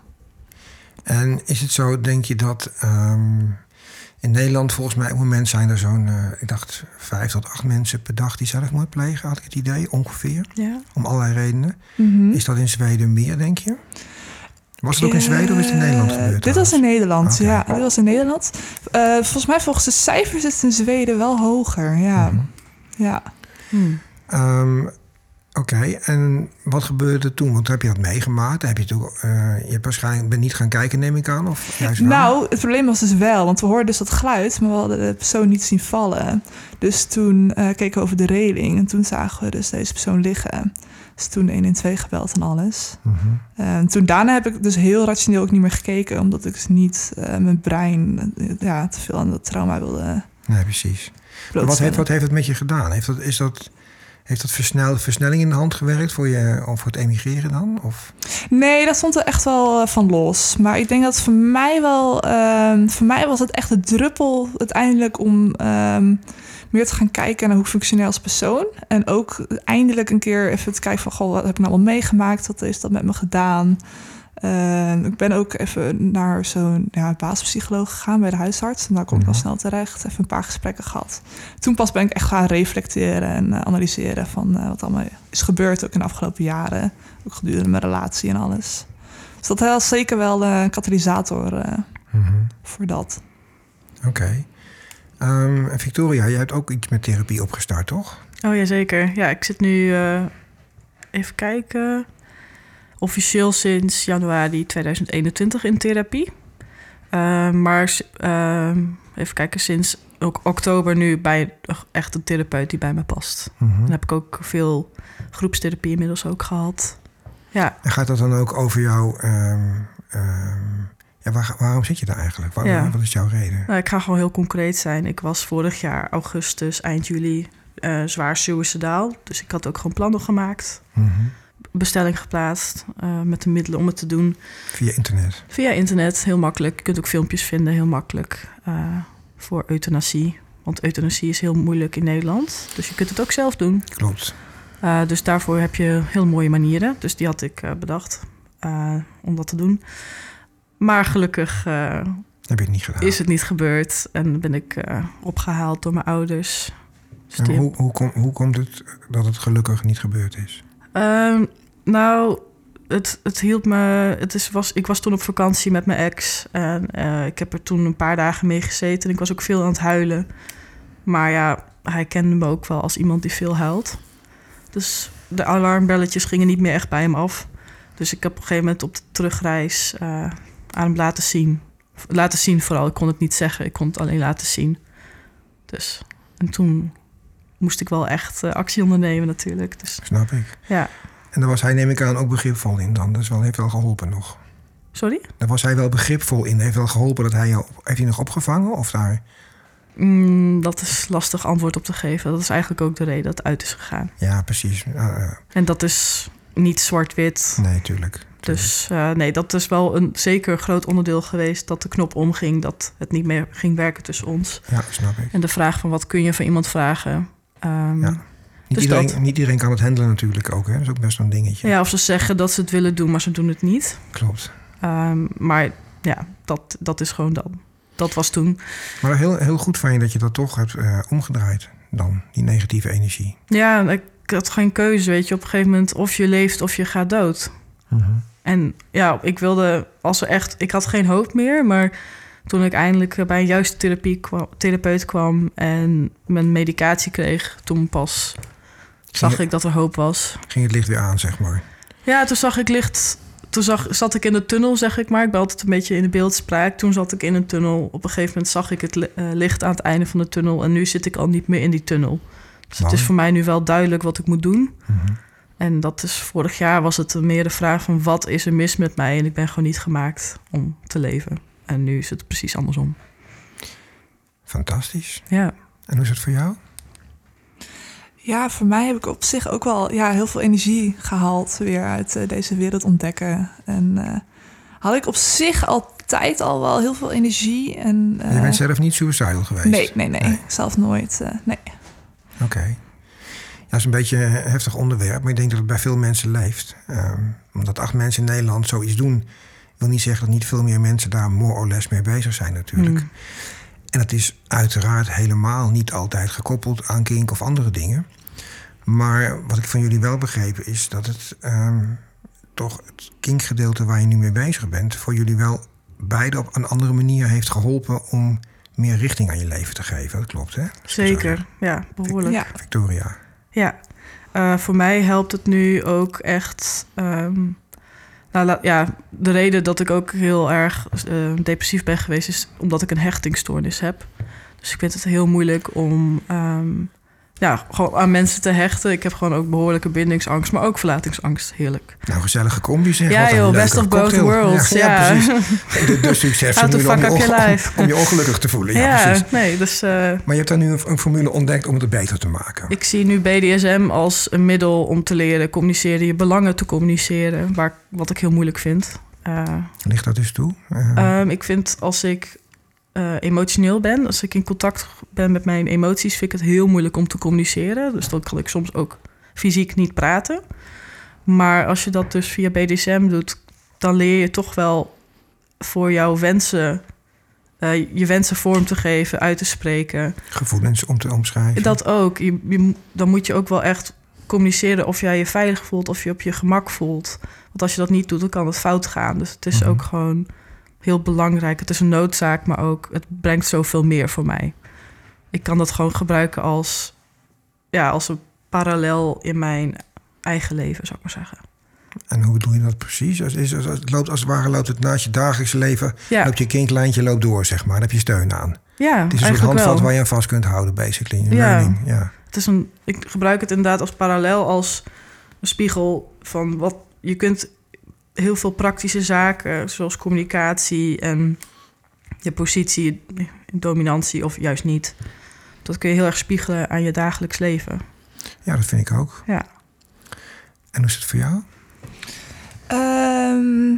En is het zo, denk je dat ehm, in Nederland volgens mij op het moment zijn er zo'n, ik dacht, vijf tot acht mensen per dag die zelfmoord plegen, had ik het idee, ongeveer, Ja. om allerlei redenen. Mhm. Is dat in Zweden meer, denk je? Was het ook in Zweden of is het in Nederland Eh, gebeurd? Dit was in? Nederland, ja. Dit was in Nederland. Eh, volgens mij volgens de cijfers is het in Zweden wel hoger, ja. Mhm. ja. Hm. Ehm, Oké, en wat gebeurde toen? Want heb je dat meegemaakt? Heb je, toen, eh, je hebt waarschijnlijk bent niet gaan kijken, neem ik aan? Of juist wel? Nou, het probleem was dus wel, want we hoorden dus dat geluid, maar we hadden de persoon niet zien vallen. Dus toen eh, keken we over de reling en toen zagen we dus deze persoon liggen. Dus toen 112 gebeld en alles. Mhm. En toen daarna heb ik dus heel rationeel ook niet meer gekeken, omdat ik dus niet eh, mijn brein eh, ja, te veel aan dat trauma wilde Nee, precies. Wat heeft, wat heeft het met je gedaan? Heeft dat, is dat, heeft dat versnel, versnelling in de hand gewerkt voor, je, of voor het emigreren dan? Of? Nee, dat stond er echt wel eh, van los. Maar ik denk dat voor mij wel... ehm, voor mij was het echt de druppel uiteindelijk om ehm, meer te gaan kijken naar hoe ik functioneer als persoon. En ook eindelijk een keer even te kijken van... Goh, wat heb ik nou al meegemaakt? Wat heeft dat met me gedaan? Ik ben ook even naar zo'n ja, basispsycholoog gegaan bij de huisarts. En daar kom ik dan Mhm. snel terecht. Even een paar gesprekken gehad. Toen pas ben ik echt gaan reflecteren en eh, analyseren van eh, wat allemaal is gebeurd ook in de afgelopen jaren. Ook gedurende mijn relatie en alles. Dus dat was zeker wel een katalysator eh, Mhm. voor dat. Oké. Ehm, en Victoria, jij hebt ook iets met therapie opgestart, toch? Oh ja, zeker. Ja, ik zit nu eh, even kijken. Officieel sinds januari 2021 in therapie. Eh, maar ehm, even kijken, sinds ook oktober nu bij echt een therapeut die bij me past. Mhm. Dan heb ik ook veel groepstherapie inmiddels ook gehad. Ja, En gaat dat dan ook over jou... ehm, ehm, waar, waarom zit je daar eigenlijk? Waar- Ja. Wat is jouw reden? nou, ik ga gewoon heel concreet zijn. Ik was vorig jaar augustus, eind juli, eh, zwaar suicidaal. Dus ik had ook gewoon plannen gemaakt. Mhm. Bestelling geplaatst eh, met de middelen om het te doen. Via internet. Via internet, heel makkelijk. Je kunt ook filmpjes vinden, heel makkelijk. eh, voor euthanasie. Want euthanasie is heel moeilijk in Nederland. Dus je kunt het ook zelf doen. Klopt. Uh, dus daarvoor heb je heel mooie manieren. Dus die had ik uh, bedacht uh, om dat te doen. Maar gelukkig heb je het niet gedaan. is het niet gebeurd. En ben ik opgehaald door mijn ouders. Dus hoe, hoe, kom, hoe komt het dat het gelukkig niet gebeurd is? Ehm, nou, het, het hielp me. Het is, was, ik was toen op vakantie met mijn ex. En ik heb er toen een paar dagen mee gezeten. En ik was ook veel aan het huilen. Maar ja, hij kende me ook wel als iemand die veel huilt. Dus de alarmbelletjes gingen niet meer echt bij hem af. Dus ik heb op een gegeven moment op de terugreis uh, aan hem laten zien. Laten zien vooral. Ik kon het niet zeggen. Ik kon het alleen laten zien. Dus, en toen moest ik wel echt uh, actie ondernemen natuurlijk. Dus, Snap ik. Ja. En daar was hij, neem ik aan, ook begripvol in dan. Dus wel, heeft wel geholpen nog. Sorry? Daar was hij wel begripvol in. Heeft wel geholpen dat hij jou... Heeft hij nog opgevangen of daar... Mm, dat is lastig antwoord op te geven. Dat is eigenlijk ook de reden dat het uit is gegaan. Ja, precies. Uh, en dat is niet zwart-wit. Nee, tuurlijk. Dus uh, nee, dat is wel een zeker groot onderdeel geweest dat de knop omging, dat het niet meer ging werken tussen ons. Ja, snap ik. En de vraag van wat kun je van iemand vragen. Um, ja. Niet, dus iedereen, dat, niet iedereen kan het handelen natuurlijk ook. Hè? Dat is ook best wel een dingetje. Ja, of ze zeggen dat ze het willen doen, maar ze doen het niet. Klopt. Um, maar ja, dat, dat is gewoon dan dat was toen. Maar heel, heel goed van je dat je dat toch hebt uh, omgedraaid dan, die negatieve energie. Ja, ik had geen keuze, weet je. Op een gegeven moment of je leeft of je gaat dood. Uh -huh. En ja, ik wilde, als er echt... Ik had geen hoop meer, maar toen ik eindelijk bij een juiste therapie kwam, therapeut kwam... en mijn medicatie kreeg, toen pas zag ik dat er hoop was. Ging het licht weer aan, zeg maar. Ja, toen zag ik licht. Toen zag, zat ik in de tunnel, zeg ik maar. Ik ben altijd een beetje in de beeldspraak. Toen zat ik in een tunnel. Op een gegeven moment zag ik het eh, licht aan het einde van de tunnel. En nu zit ik al niet meer in die tunnel. Dus het is voor mij nu wel duidelijk wat ik moet doen. Mhm. En dat is vorig jaar was het meer de vraag van wat is er mis met mij? En ik ben gewoon niet gemaakt om te leven. En nu is het precies andersom. Fantastisch. Ja. En hoe is het voor jou? Ja, voor mij heb ik op zich ook wel ja, heel veel energie gehaald weer uit eh, deze wereld ontdekken. En eh, had ik op zich altijd al wel heel veel energie. En, eh, je bent zelf niet suicidal geweest? nee, nee, nee, Nee. Zelf nooit. eh, nee. Oké. Dat is een beetje een heftig onderwerp, maar ik denk dat het bij veel mensen leeft. Ehm, omdat acht mensen in Nederland zoiets doen, wil niet zeggen dat niet veel meer mensen daar more or less mee bezig zijn natuurlijk. Hmm. En het is uiteraard helemaal niet altijd gekoppeld aan kink of andere dingen. Maar wat ik van jullie wel begrepen is dat het ehm, toch het kinkgedeelte waar je nu mee bezig bent, voor jullie wel beide op een andere manier heeft geholpen om meer richting aan je leven te geven. Dat klopt, hè? Zeker. Ja, behoorlijk. Ja. Victoria. Ja, Eh, voor mij helpt het nu ook echt. ehm, nou, ja, de reden dat ik ook heel erg eh, depressief ben geweest is omdat ik een hechtingstoornis heb. Dus ik vind het heel moeilijk om ehm, ja, gewoon aan mensen te hechten. Ik heb gewoon ook behoorlijke bindingsangst, maar ook verlatingsangst. Heerlijk. Nou, gezellige combi zeg. Ja, joh, best of both worlds. Ja, Ja, precies. De, de to om, je life. om je ongelukkig te voelen. Ja, Ja, precies. nee, dus eh, Maar je hebt daar nu een, een formule ontdekt om het beter te maken. ik zie nu BDSM als een middel om te leren communiceren, je belangen te communiceren, waar, wat ik heel moeilijk vind. Eh, Ligt dat dus toe? Eh, Ehm, ik vind als ik eh, emotioneel ben, als ik in contact ben met mijn emoties, vind ik het heel moeilijk om te communiceren. Dus dan kan ik soms ook fysiek niet praten. Maar als je dat dus via BDSM doet, dan leer je toch wel voor jouw wensen, eh, je wensen vorm te geven, uit te spreken. gevoelens om te omschrijven. Dat ook. Je, je mo- dan moet je ook wel echt communiceren of jij je veilig voelt, of je op je gemak voelt. Want als je dat niet doet, dan kan het fout gaan. Dus het is Mhm. ook gewoon heel belangrijk. Het is een noodzaak, maar ook het brengt zoveel meer voor mij. Ik kan dat gewoon gebruiken als, ja, als een parallel in mijn eigen leven, zou ik maar zeggen. En hoe bedoel je dat precies? Als, is, als, als het loopt, als het ware loopt het naast je dagelijkse leven... Ja, loopt je kinklijntje loopt door, zeg maar. Daar heb je steun aan. ja Het is een soort handvat wel. waar je aan vast kunt houden, basically. Ja. ja. Het is een, ik gebruik het inderdaad als parallel, als een spiegel van wat je kunt heel veel praktische zaken, zoals communicatie en je positie, dominantie of juist niet. Dat kun je heel erg spiegelen aan je dagelijks leven. ja, dat vind ik ook. Ja. En hoe is het voor jou? Ehm,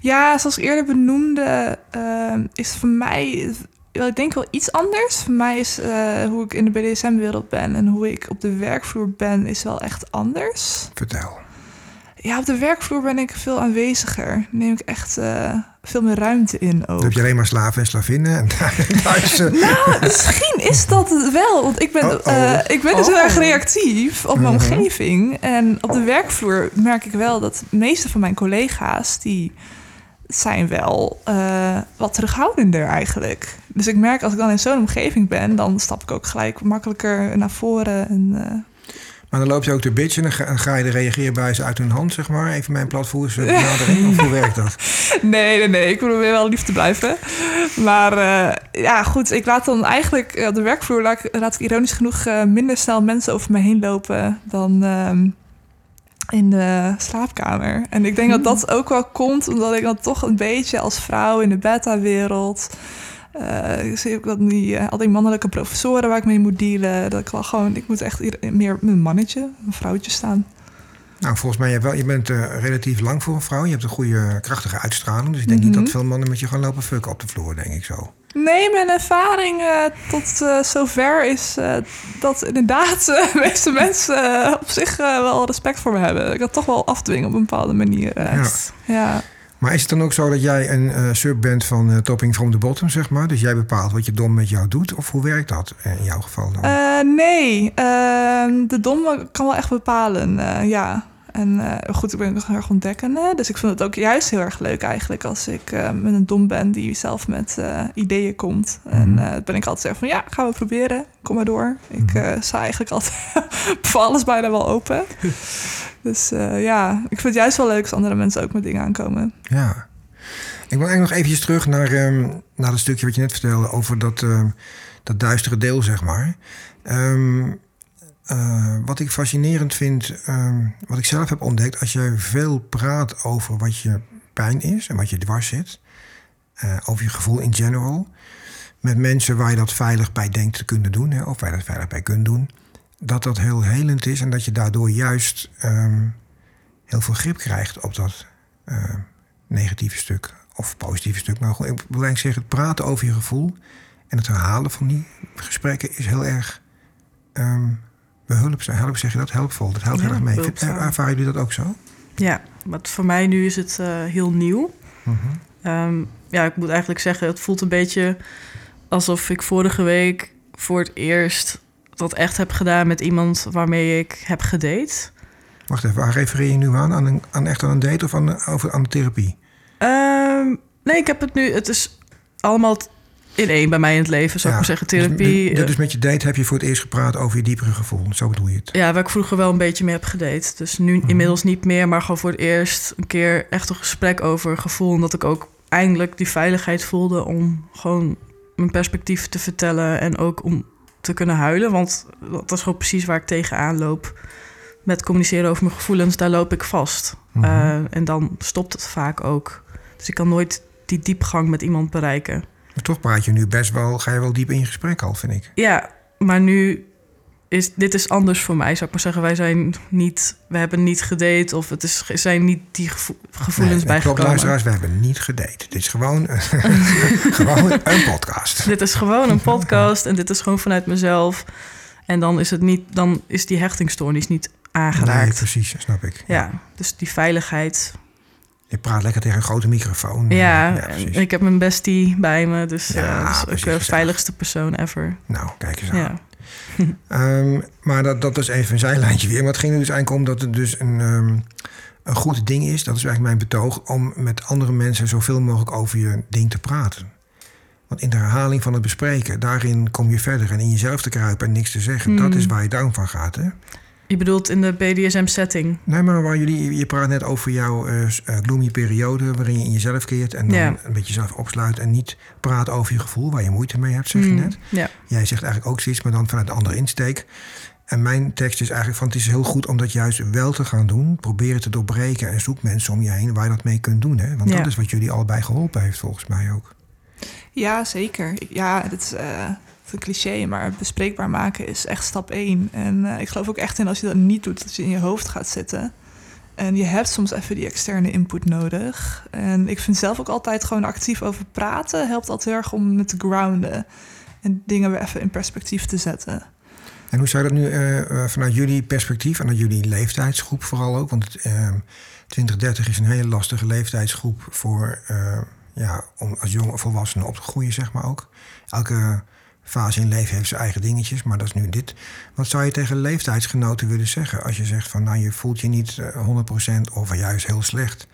ja, zoals ik eerder benoemde, ehm, is voor mij wel, ik denk wel iets anders. Voor mij is eh, hoe ik in de BDSM-wereld ben en hoe ik op de werkvloer ben, is wel echt anders. Vertel. Ja, op de werkvloer ben ik veel aanweziger. Neem ik echt eh, veel meer ruimte in ook. Dan heb je alleen maar slaven en slavinnen. En Nou, misschien is dat het wel. Want ik ben, Uh-oh. eh, ik ben dus heel Oh. erg reactief op mijn Mhm. omgeving. En op de werkvloer merk ik wel dat de meeste van mijn collega's... die zijn wel eh, wat terughoudender eigenlijk. Dus ik merk als ik dan in zo'n omgeving ben... dan stap ik ook gelijk makkelijker naar voren. En, maar dan loop je ook te bitchen en dan ga, dan ga je de reageerbuizen uit hun hand, zeg maar. Even mijn platvoers benadering. of hoe werkt dat? Nee, nee, nee. Ik probeer wel lief te blijven. Maar eh, ja, goed. Ik laat dan eigenlijk eh, op de werkvloer... laat ik, laat ik ironisch genoeg eh, minder snel mensen over me heen lopen... dan ehm, in de slaapkamer. En ik denk dat dat ook wel komt... omdat ik dan toch een beetje als vrouw in de beta-wereld... eh, zie ik dat die, eh, al die mannelijke professoren waar ik mee moet dealen... dat ik wel gewoon... Ik moet echt hier meer een mannetje, een vrouwtje staan. Nou, volgens mij, je, wel, je bent eh, relatief lang voor een vrouw. Je hebt een goede, krachtige uitstraling. Dus ik denk niet Mhm. dat veel mannen met je gaan lopen fucken op de vloer, denk ik zo. Nee, mijn ervaring tot zover is dat inderdaad de meeste mensen op zich wel respect voor me hebben. Ik kan toch wel afdwingen op een bepaalde manier. Ja. ja. Maar is het dan ook zo dat jij een eh, sub bent van eh, Topping from the Bottom, zeg maar? Dus jij bepaalt wat je dom met jou doet? Of hoe werkt dat eh, in jouw geval dan? Nee, ehm, de domme kan wel echt bepalen, ja. En eh, goed, ik ben nog heel erg ontdekkende. Dus ik vind het ook juist heel erg leuk eigenlijk als ik eh, met een dom ben die zelf met eh, ideeën komt. En eh, dan ben ik altijd zeggen van ja, gaan we proberen. Kom maar door. Ik Mhm. sta eigenlijk altijd voor alles bijna wel open. dus ja, ik vind het juist wel leuk als andere mensen ook met dingen aankomen. Ja. Ik wil eigenlijk nog eventjes terug naar, ehm, naar het stukje wat je net vertelde over dat, ehm, dat duistere deel, zeg maar. Ehm, eh, wat ik fascinerend vind, ehm, wat ik zelf heb ontdekt, als je veel praat over wat je pijn is en wat je dwars zit, eh, over je gevoel in general, met mensen waar je dat veilig bij denkt te kunnen doen, hè, of waar je dat veilig bij kunt doen, dat dat heel helend is en dat je daardoor juist ehm, heel veel grip krijgt op dat eh, negatieve stuk of positieve stuk. Maar ik wil eigenlijk zeggen, het praten over je gevoel en het herhalen van die gesprekken is heel erg ehm behulpzaam. Help, zeg je dat? Helpvol. Dat helpt Ja, heel erg mee. Er- Ervaren jullie dat ook zo? Ja, maar voor mij nu is het eh, heel nieuw. Mhm. Ehm, ja, ik moet eigenlijk zeggen, het voelt een beetje alsof ik vorige week voor het eerst dat echt heb gedaan met iemand waarmee ik heb gedate. Wacht even, waar refereer je nu aan? Aan, een, aan echt aan een date of aan, de- over, aan de therapie? Ehm, nee, ik heb het nu. Het is allemaal in één bij mij in het leven, zou Ja, ik maar zeggen. Therapie. Dus, eh, dus met je date heb je voor het eerst gepraat over je diepere gevoel. Zo bedoel je het? ja, waar ik vroeger wel een beetje mee heb gedate. Dus nu Mhm. inmiddels niet meer, maar gewoon voor het eerst een keer echt een gesprek over gevoel. En dat ik ook eindelijk die veiligheid voelde om gewoon mijn perspectief te vertellen en ook om te kunnen huilen. Want dat is gewoon precies waar ik tegenaan loop. Met communiceren over mijn gevoelens, daar loop ik vast. Mhm. Eh, en dan stopt het vaak ook. Dus ik kan nooit die diepgang met iemand bereiken. Maar toch praat je nu best wel, ga je wel diep in je gesprek al, vind ik. Ja, maar nu is dit is anders voor mij, zou ik maar zeggen. Wij zijn niet, we hebben niet gedate of het is, zijn niet die gevo- gevoelens Nee, nee, klopt, luisteraars, we hebben niet gedate. Dit is gewoon, gewoon een podcast. Dit is gewoon een podcast en dit is gewoon vanuit mezelf. En dan is het niet, dan is die hechtingstoornis niet Nee, aangeraakt. precies, snap ik. ja, dus die veiligheid. Je praat lekker tegen een grote microfoon. Ja, ik heb mijn bestie bij me, dus Ja, ja, dat is de veiligste persoon ever. Nou, kijk eens aan. Ja. Ehm, maar dat, dat is even een zijlijntje weer. Maar het ging er dus eigenlijk om dat het dus een, ehm, een goed ding is. Dat is eigenlijk mijn betoog. Om met andere mensen zoveel mogelijk over je ding te praten. Want in de herhaling van het bespreken, daarin kom je verder. En in jezelf te kruipen en niks te zeggen. Dat Mm. is waar je down van gaat. Hè? Je bedoelt in de BDSM-setting? Nee, maar waar jullie, je praat net over jouw eh, eh, gloomy periode. waarin je in jezelf keert. En dan Ja. een beetje jezelf opsluit. En niet praat over je gevoel, waar je moeite mee hebt, zeg je Mm, net. Ja. Jij zegt eigenlijk ook zoiets, maar dan vanuit een andere insteek. En mijn tekst is eigenlijk van het is heel goed om dat juist wel te gaan doen. Probeer het te doorbreken en zoek mensen om je heen waar je dat mee kunt doen. Hè? Want Ja. dat is wat jullie allebei geholpen heeft volgens mij ook. Ja, zeker. Ja, het is, eh, het is een cliché, maar bespreekbaar maken is echt stap één. En eh, ik geloof ook echt in als je dat niet doet, dat je in je hoofd gaat zitten. En je hebt soms even die externe input nodig. En ik vind zelf ook altijd gewoon actief over praten helpt altijd erg om me te grounden. En dingen weer even in perspectief te zetten. En hoe zou dat nu uh, vanuit jullie perspectief, vanuit jullie leeftijdsgroep vooral ook? Want uh, 2030 is een hele lastige leeftijdsgroep voor, ja, om als jonge volwassene op te groeien, zeg maar ook. Elke fase in leven heeft zijn eigen dingetjes, maar dat is nu dit. Wat zou je tegen leeftijdsgenoten willen zeggen als je zegt van nou je voelt je niet 100% of juist heel slecht?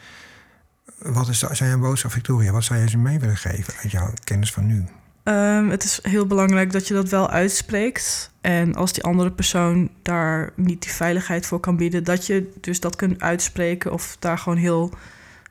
Wat is, zijn een boodschap, Victoria? Wat zou je ze mee willen geven uit jouw kennis van nu? Um, het is heel belangrijk dat je dat wel uitspreekt. En als die andere persoon daar niet die veiligheid voor kan bieden, dat je dus dat kunt uitspreken of daar gewoon heel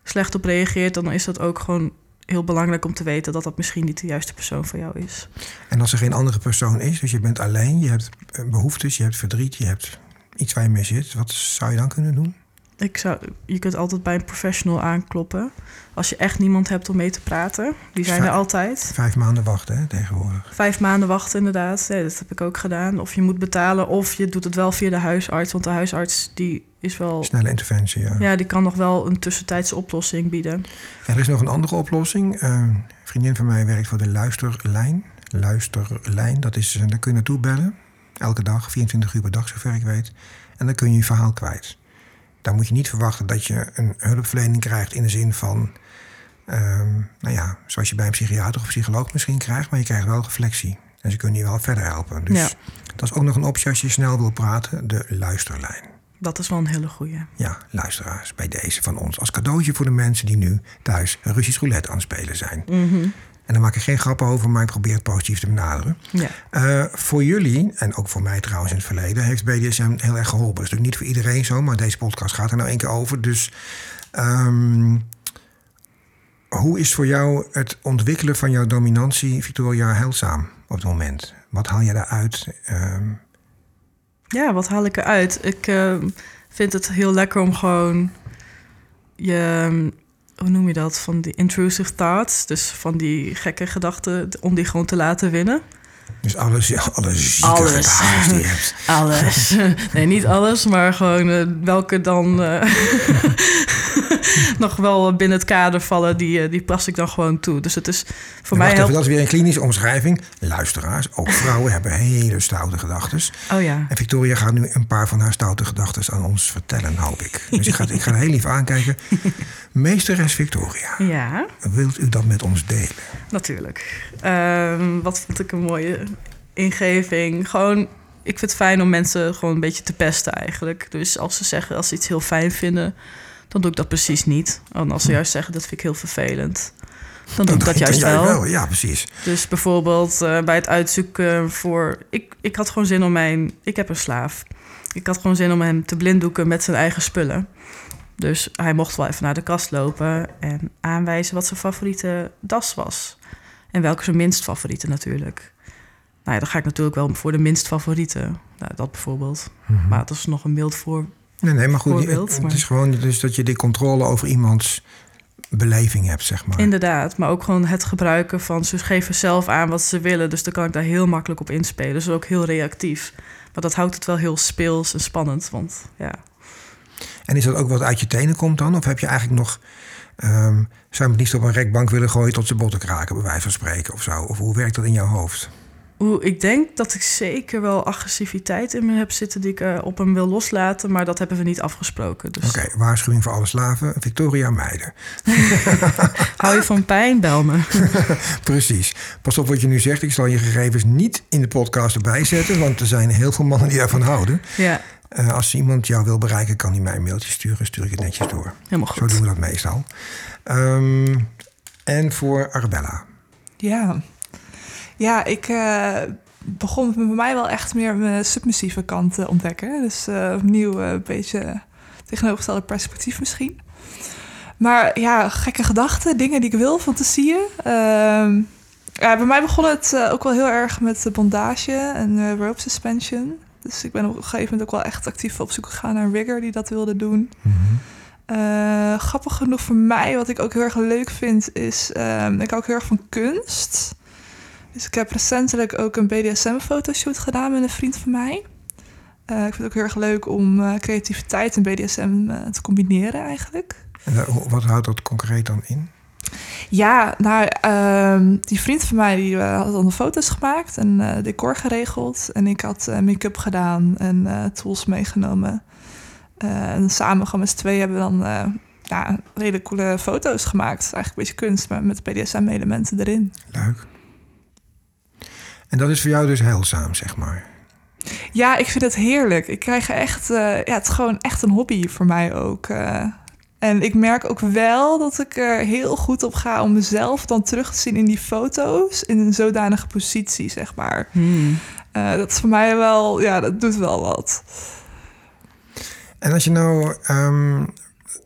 slecht op reageert, dan is dat ook gewoon heel belangrijk om te weten dat dat misschien niet de juiste persoon voor jou is. En als er geen andere persoon is, dus je bent alleen, je hebt behoeftes, je hebt verdriet, je hebt iets waar je mee zit, wat zou je dan kunnen doen? Ik zou, je kunt altijd bij een professional aankloppen. Als je echt niemand hebt om mee te praten. Die zijn er altijd. Vijf maanden wachten hè, tegenwoordig. Vijf maanden wachten inderdaad. Nee, dat heb ik ook gedaan. Of je moet betalen of je doet het wel via de huisarts. Want de huisarts die is wel... Snelle interventie, ja. Ja, die kan nog wel een tussentijdse oplossing bieden. er is nog een andere oplossing. Uh, een vriendin van mij werkt voor de luisterlijn. Luisterlijn, dat is, daar kun je naartoe bellen. Elke dag, 24 uur per dag, zover ik weet. En dan kun je je verhaal kwijt. Daar moet je niet verwachten dat je een hulpverlening krijgt in de zin van, um, nou ja, zoals je bij een psychiater of psycholoog misschien krijgt, maar je krijgt wel reflectie. En ze kunnen je wel verder helpen. Dus ja. dat is ook nog een optie als je snel wil praten, de luisterlijn. Dat is wel een hele goeie. Ja, luisteraars, bij deze van ons. Als cadeautje voor de mensen die nu thuis Russisch roulette aan het spelen zijn. Mm en daar maak ik geen grappen over, maar ik probeer het positief te benaderen. Ja. Uh, voor jullie, en ook voor mij trouwens in het verleden, heeft BDSM heel erg geholpen. Dat is natuurlijk niet voor iedereen zo, maar deze podcast gaat er nou één keer over. Dus um, hoe is voor jou het ontwikkelen van jouw dominantie, Victoria, heilzaam op het moment? Wat haal je daaruit? Um... Ja, wat haal ik eruit? Ik uh, vind het heel lekker om gewoon je hoe noem je dat? Van die intrusive thoughts. Dus van die gekke gedachten, om die gewoon te laten winnen. Dus alles, alles alles. die hebt. Alles. Nee, niet alles, maar gewoon uh, welke dan uh, nog wel binnen het kader vallen, die, uh, die pas ik dan gewoon toe. Dus het is voor mij. Helpt... dat is weer een klinische omschrijving. Luisteraars, ook vrouwen hebben hele stoute gedachten. Oh ja. En Victoria gaat nu een paar van haar stoute gedachten aan ons vertellen, hoop ik. Dus ik ga, ik ga heel lief aankijken. Meesteres Victoria. Ja. Wilt u dat met ons delen? Natuurlijk. Um, wat vond ik een mooie ingeving. Gewoon, ik vind het fijn om mensen gewoon een beetje te pesten eigenlijk. Dus als ze zeggen, als ze iets heel fijn vinden, dan doe ik dat precies niet. En als ze hm. juist zeggen, dat vind ik heel vervelend. Dan doe ik dat juist wel. wel. Ja, precies. Dus bijvoorbeeld uh, bij het uitzoeken voor... Ik, ik had gewoon zin om mijn... Ik heb een slaaf. Ik had gewoon zin om hem te blinddoeken met zijn eigen spullen. Dus hij mocht wel even naar de kast lopen en aanwijzen wat zijn favoriete das was. En welke zijn minst favoriete natuurlijk. Nou ja, dan ga ik natuurlijk wel voor de minst favoriete. Nou, dat bijvoorbeeld. Mhm. Maar dat is nog een beeld voor. Nee, nee, maar goed. Het, is gewoon dus dat je die controle over iemands beleving hebt, zeg maar. Inderdaad, maar ook gewoon het gebruiken van... ze geven zelf aan wat ze willen, dus dan kan ik daar heel makkelijk op inspelen. Dus ook heel reactief. Maar dat houdt het wel heel speels en spannend, want ja... En is dat ook wat uit je tenen komt dan? Of heb je eigenlijk nog... Um, zou je het niet op een rekbank willen gooien tot ze botten kraken, bij wijze van spreken of zo? Of hoe werkt dat in jouw hoofd? Oeh, ik denk dat ik zeker wel agressiviteit in me heb zitten die ik uh, op hem wil loslaten, maar dat hebben we niet afgesproken. Dus... Oké, waarschuwing voor alle slaven. Victoria Meijden. Hou je van pijn, bel me. Precies. Pas op wat je nu zegt. Ik zal je gegevens niet in de podcast erbij zetten, want er zijn heel veel mannen die daarvan houden. Ja. Uh, als iemand jou wil bereiken, kan hij mij een mailtje sturen. Stuur ik het netjes door. Helemaal goed. Zo doen we dat meestal. Um, en voor Arbella. Ja. Ja, ik uh, begon bij mij wel echt meer mijn submissieve kant te ontdekken. Dus uh, opnieuw een beetje tegenovergestelde perspectief misschien. Maar ja, gekke gedachten, dingen die ik wil, fantasieën. Uh, ja, bij mij begon het ook wel heel erg met de bondage en rope suspension. Dus ik ben op een gegeven moment ook wel echt actief op zoek gegaan naar een rigger die dat wilde doen. Mm -hmm. grappig genoeg voor mij, wat ik ook heel erg leuk vind, is... Um, ik hou ook heel erg van kunst. Dus ik heb recentelijk ook een BDSM-fotoshoot gedaan met een vriend van mij. Eh, ik vind het ook heel erg leuk om eh, creativiteit en BDSM eh, te combineren eigenlijk. En wat houdt dat concreet dan in? Ja, nou, ehm, die vriend van mij die had dan de foto's gemaakt en decor geregeld. En ik had make-up gedaan en tools meegenomen. En samen gewoon met z'n tweeën hebben we dan ja, hele coole foto's gemaakt. Eigenlijk een beetje kunst, maar met BDSM-elementen erin. Leuk. En dat is voor jou dus heilzaam, zeg maar. Ja, ik vind het heerlijk. Ik krijg er echt, eh, ja, het is gewoon echt een hobby voor mij ook. eh. en ik merk ook wel dat ik er heel goed op ga om mezelf dan terug te zien in die foto's in een zodanige positie, zeg maar. Hmm. Eh, dat is voor mij wel, ja, dat doet wel wat. En als je nou. ehm,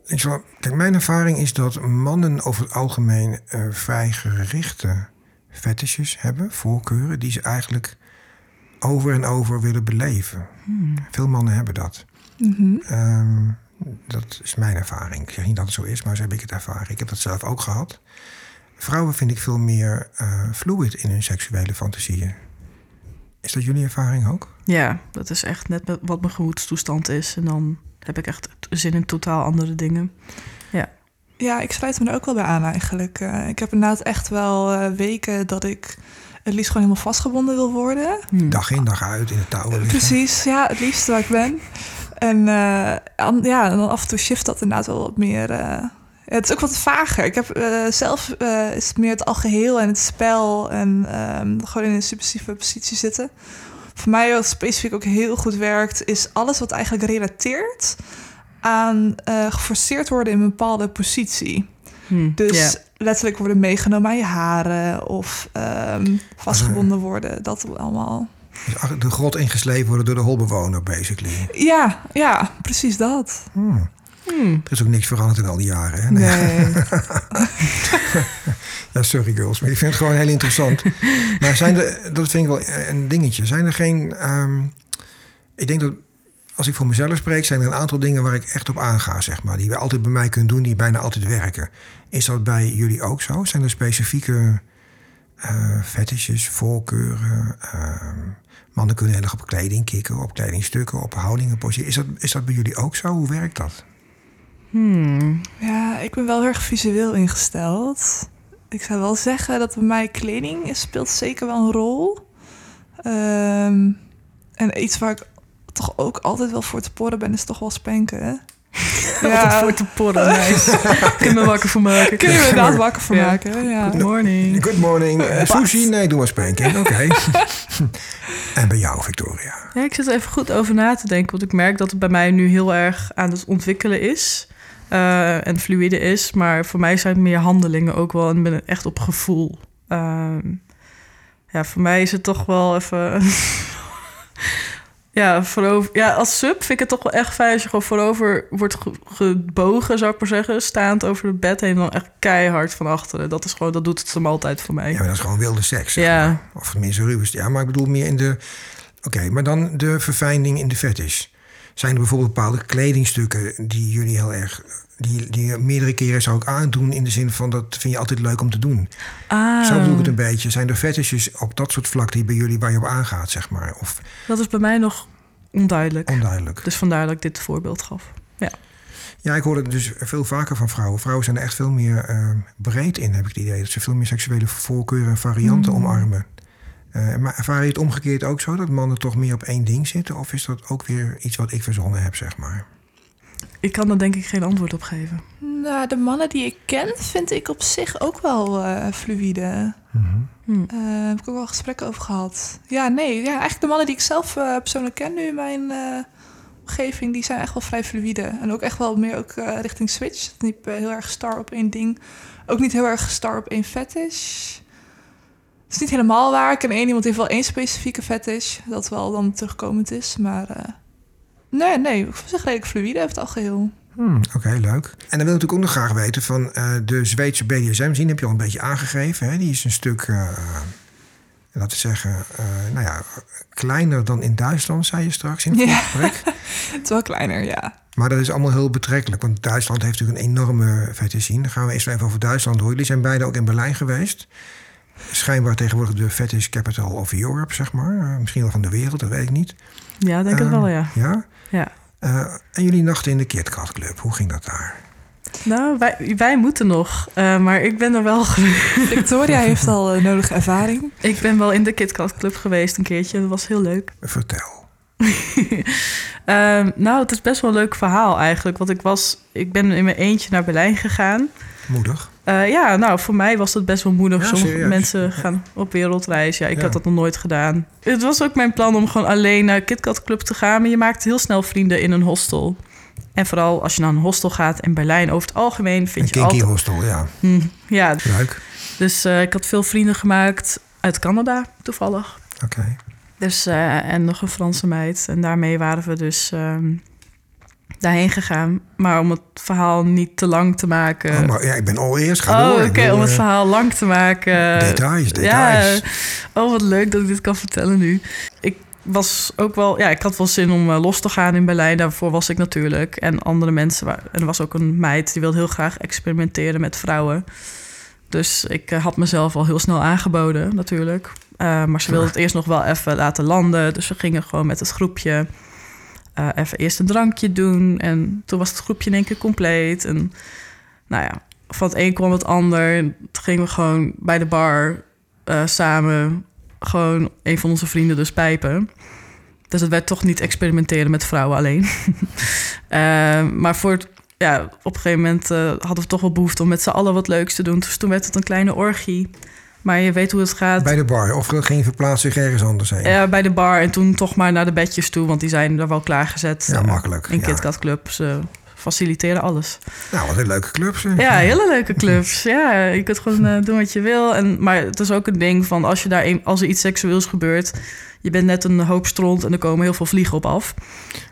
ik zal, kijk, mijn ervaring is dat mannen over het algemeen eh, vrij gerichte fetishes hebben, voorkeuren, die ze eigenlijk over en over willen beleven. Veel mannen hebben dat. Mhm. Ehm, dat is mijn ervaring. Ik zeg niet dat het zo is, maar zo heb ik het ervaren. Ik heb dat zelf ook gehad. Vrouwen vind ik veel meer eh, fluid in hun seksuele fantasieën. Is dat jullie ervaring ook? Ja, dat is echt net wat mijn gemoedstoestand is. En dan heb ik echt zin in totaal andere dingen. Ja, ik sluit me er ook wel bij aan eigenlijk. Eh, ik heb inderdaad echt wel eh, weken dat ik het liefst gewoon helemaal vastgebonden wil worden. Hmm. Dag in, dag uit in de touwen liggen. Precies, ja, het liefst waar ik ben. En eh, an- ja, en dan af en toe shift dat inderdaad wel wat meer. het is ook wat vager. Ik heb zelf is het meer het algeheel en het spel en ehm, gewoon in een submissieve positie zitten. Voor mij wat specifiek ook heel goed werkt, is alles wat eigenlijk relateert aan eh, geforceerd worden in een bepaalde positie. Hmm. Dus letterlijk worden meegenomen aan je haren of ehm, vastgebonden worden. Dat allemaal. Dus de grot ingeslepen worden door de holbewoner, basically. Ja, ja, precies dat. Hmm. Hmm. Er is ook niks veranderd in al die jaren. Hè? Nee. Ja, sorry girls, maar ik vind het gewoon heel interessant. maar zijn er, dat vind ik wel een dingetje. Zijn er geen. ehm, ik denk dat als ik voor mezelf spreek, zijn er een aantal dingen waar ik echt op aanga, zeg maar. Die we altijd bij mij kunnen doen, die bijna altijd werken. Is dat bij jullie ook zo? Zijn er specifieke eh fetishes, voorkeuren? ehm, mannen kunnen heel erg op kleding kicken, op kledingstukken, op houdingen, positie. Is dat, is dat bij jullie ook zo? Hoe werkt dat? Hmm. Ja, ik ben wel heel erg visueel ingesteld. Ik zou wel zeggen dat bij mij kleding speelt zeker wel een rol. Ehm, en iets waar ik toch ook altijd wel voor te porren ben, is toch wel spanken. hè? Altijd voor te porren, nice. Kun je me wakker voor maken? Kun je me inderdaad wakker voor Ja. maken. Ja. Good morning. Good morning. Eh, sushi? Nee, doe maar spanking. Oké. en bij jou, Victoria? Ja, ik zit er even goed over na te denken. Want ik merk dat het bij mij nu heel erg aan het ontwikkelen is. eh, en fluïde is. Maar voor mij zijn het meer handelingen ook wel. En ben ik echt op gevoel. Ehm, ja, voor mij is het toch wel even... ja, voorover, ja, als sub vind ik het toch wel echt fijn... als je gewoon voorover wordt ge- gebogen, zou ik maar zeggen. Staand over het bed heen. En dan echt keihard van achteren. Dat, is gewoon, dat doet het hem altijd voor mij. Ja, maar dat is gewoon wilde seks. zeg Ja. maar. Of tenminste ruwest. Ja, maar ik bedoel meer in de... Oké, maar dan de verfijning in de fetish. Zijn er bijvoorbeeld bepaalde kledingstukken die jullie heel erg... Die, die meerdere keren zou ik aandoen in de zin van... dat vind je altijd leuk om te doen. Ah, Zo bedoel ik het een beetje. Zijn er fetishes op dat soort vlak die bij jullie waar je op aangaat, zeg maar? Of dat is bij mij nog onduidelijk. onduidelijk? Dus vandaar dat ik dit voorbeeld gaf. Ja, ik hoor het dus veel vaker van vrouwen. Vrouwen zijn er echt veel meer eh, breed in, heb ik het idee. Dat ze veel meer seksuele voorkeuren en varianten Mm. omarmen. Eh, maar ervaar je het omgekeerd ook zo, dat mannen toch meer op één ding zitten? Of is dat ook weer iets wat ik verzonnen heb, zeg maar? Ik kan er denk ik geen antwoord op geven. Nou, de mannen die ik ken, vind ik op zich ook wel eh, fluïde. Hm. Eh, heb ik ook wel gesprekken over gehad. Ja, nee. Ja, eigenlijk de mannen die ik zelf eh, persoonlijk ken nu in mijn eh, omgeving, die zijn echt wel vrij fluïde. En ook echt wel meer ook, eh, richting switch. Niet heel erg star op één ding. Ook niet heel erg star op één fetish. Het is niet helemaal waar. Ik ken één iemand die heeft wel één specifieke fetish. Dat wel dan terugkomend is. Maar eh, nee, nee. Ik zeg redelijk fluïde over het algeheel. Hmm, Oké, leuk. En dan wil ik natuurlijk ook nog graag weten van eh, de Zweedse BDSM-zien heb je al een beetje aangegeven. Hè? Die is een stuk, eh, laten we zeggen, eh, nou ja, kleiner dan in Duitsland, zei je straks in het Ja. gesprek. Het is wel kleiner, ja. Maar dat is allemaal heel betrekkelijk, want Duitsland heeft natuurlijk een enorme zien. Dan gaan we eerst even over Duitsland door. Jullie zijn beide ook in Berlijn geweest. Schijnbaar tegenwoordig de fetish capital of Europe, zeg maar. Eh, misschien wel van de wereld, dat weet ik niet. Ja, denk het Ehm, wel, ja. Ja? ja. Eh, en jullie nachten in de KitKat Club, hoe ging dat daar? Nou, wij, wij moeten nog. eh, maar ik ben er wel geweest. Victoria heeft al eh, nodige ervaring. Ik ben wel in de KitKat Club geweest een keertje. Dat was heel leuk. Vertel. Ehm, nou, het is best wel een leuk verhaal eigenlijk. Want ik was... Ik ben in mijn eentje naar Berlijn gegaan. Moedig. Eh, ja, nou, voor mij was dat best wel moedig. Ja, Sommige serieus. mensen gaan op wereldreis. Ja, ik Ja. had dat nog nooit gedaan. Het was ook mijn plan om gewoon alleen naar KitKat Club te gaan. Maar je maakt heel snel vrienden in een hostel. En vooral als je naar een hostel gaat in Berlijn... over het algemeen Een vind je kinky altijd... hostel, ja. Hm, ja, Leuk. dus eh, ik had veel vrienden gemaakt uit Canada, toevallig. Oké. Dus, eh, en nog een Franse meid. En daarmee waren we dus ehm, daarheen gegaan. Maar om het verhaal niet te lang te maken... Oh, maar, ja, ik ben al eerst. Ga Oh, oké, om het eh, verhaal lang te maken. Details, details. Ja, oh, wat leuk dat ik dit kan vertellen nu. Ik was ook wel, ja, ik had wel zin om eh, los te gaan in Berlijn. Daarvoor was ik natuurlijk. En andere mensen, waren, en er was ook een meid die wilde heel graag experimenteren met vrouwen. Dus ik eh, had mezelf al heel snel aangeboden, natuurlijk. Maar ze wilde het eerst nog wel even laten landen. Dus we gingen gewoon met het groepje eh, even eerst een drankje doen. En toen was het groepje in één keer compleet. En nou ja, van het een kwam het ander. Toen gingen we gewoon bij de bar eh, samen gewoon een van onze vrienden dus pijpen. Dus het werd toch niet experimenteren met vrouwen alleen. Eh, maar voor ja, op een gegeven moment hadden we toch wel behoefte om met z'n allen wat leuks te doen. Dus toen werd het een kleine orgie. Maar je weet hoe het gaat. Bij de bar. Of verplaatsen zich ergens anders heen? Ja, bij de bar en toen toch maar naar de bedjes toe, want die zijn er wel klaargezet. Ja, Eh, makkelijk, In ja. KitKat Club. Ze faciliteren alles. Nou, wat een leuke club. zeg. Ja, hele leuke clubs. Ja, je kunt gewoon eh, doen wat je wil. En, maar het is ook een ding van als, je daar een, als er iets seksueels gebeurt... je bent net een hoop stront en er komen heel veel vliegen op af.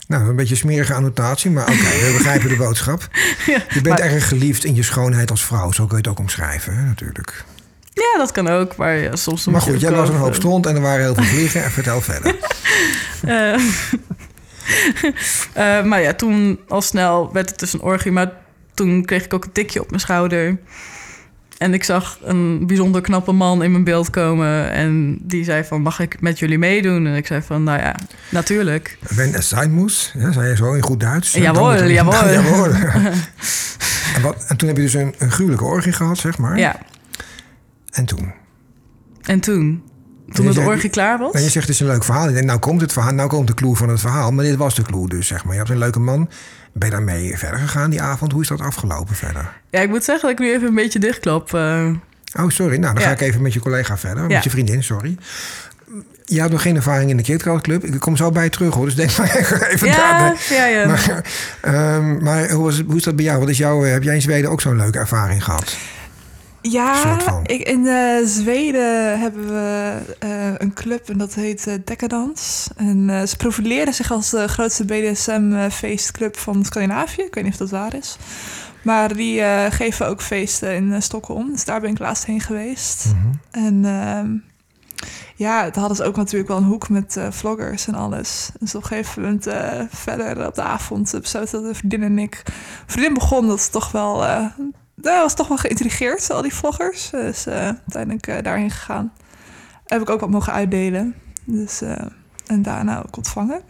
Nou, een beetje smerige annotatie, maar oké, we begrijpen de boodschap. Ja, Je bent maar- erg geliefd in je schoonheid als vrouw, zo kun je het ook omschrijven, hè, natuurlijk. Ja, dat kan ook. Maar ja, soms Maar goed, jij was een hoop stront en er waren heel veel vliegen. En vertel verder. Eh, eh, maar ja, toen al snel werd het dus een orgie. Maar toen kreeg ik ook een tikje op mijn schouder. En ik zag een bijzonder knappe man in mijn beeld komen. En die zei van, mag ik met jullie meedoen? En ik zei van, nou ja, natuurlijk. Wenn es sein muss, ja, zei je zo in goed Duits. Jawel. jawel. en, wat, en toen heb je dus een, een gruwelijke orgie gehad, zeg maar. Ja, En toen? en toen? Toen het orgie klaar was? Je zegt het is een leuk verhaal. Ik denk, nou komt het verhaal, nou komt de clue van het verhaal. Maar dit was de clue dus, zeg maar. Je hebt een leuke man. Ben je daarmee verder gegaan die avond? Hoe is dat afgelopen verder? Ja, ik moet zeggen dat ik nu even een beetje dichtklap. eh. Oh, sorry. Nou, dan Ja. ga ik even met je collega verder. Ja. Met je vriendin, sorry. Je had nog geen ervaring in de KitKat Club. Ik kom zo bij je terug, hoor. Dus denk maar even ja, daarbij. ja, ja. Maar, ehm, maar hoe, was hoe is dat bij jou? Wat is jouw, heb jij in Zweden ook zo'n leuke ervaring gehad? Ja, ik, in eh, Zweden hebben we eh, een club en dat heet Decadence. En ze profileren zich als de grootste BDSM-feestclub van Scandinavië. Ik weet niet of dat waar is. Maar die geven ook feesten in Stockholm. Dus daar ben ik laatst heen geweest. En ehm, ja, daar hadden ze ook natuurlijk wel een hoek met vloggers en alles. Dus op een gegeven moment verder op de avond besloten dat de vriendin en ik... Vriendin begon dat ze toch wel... eh daar was toch wel geïntrigeerd, al die vloggers. Dus eh, uiteindelijk eh, daarheen gegaan. Heb ik ook wat mogen uitdelen. Dus, eh, en daarna ook ontvangen.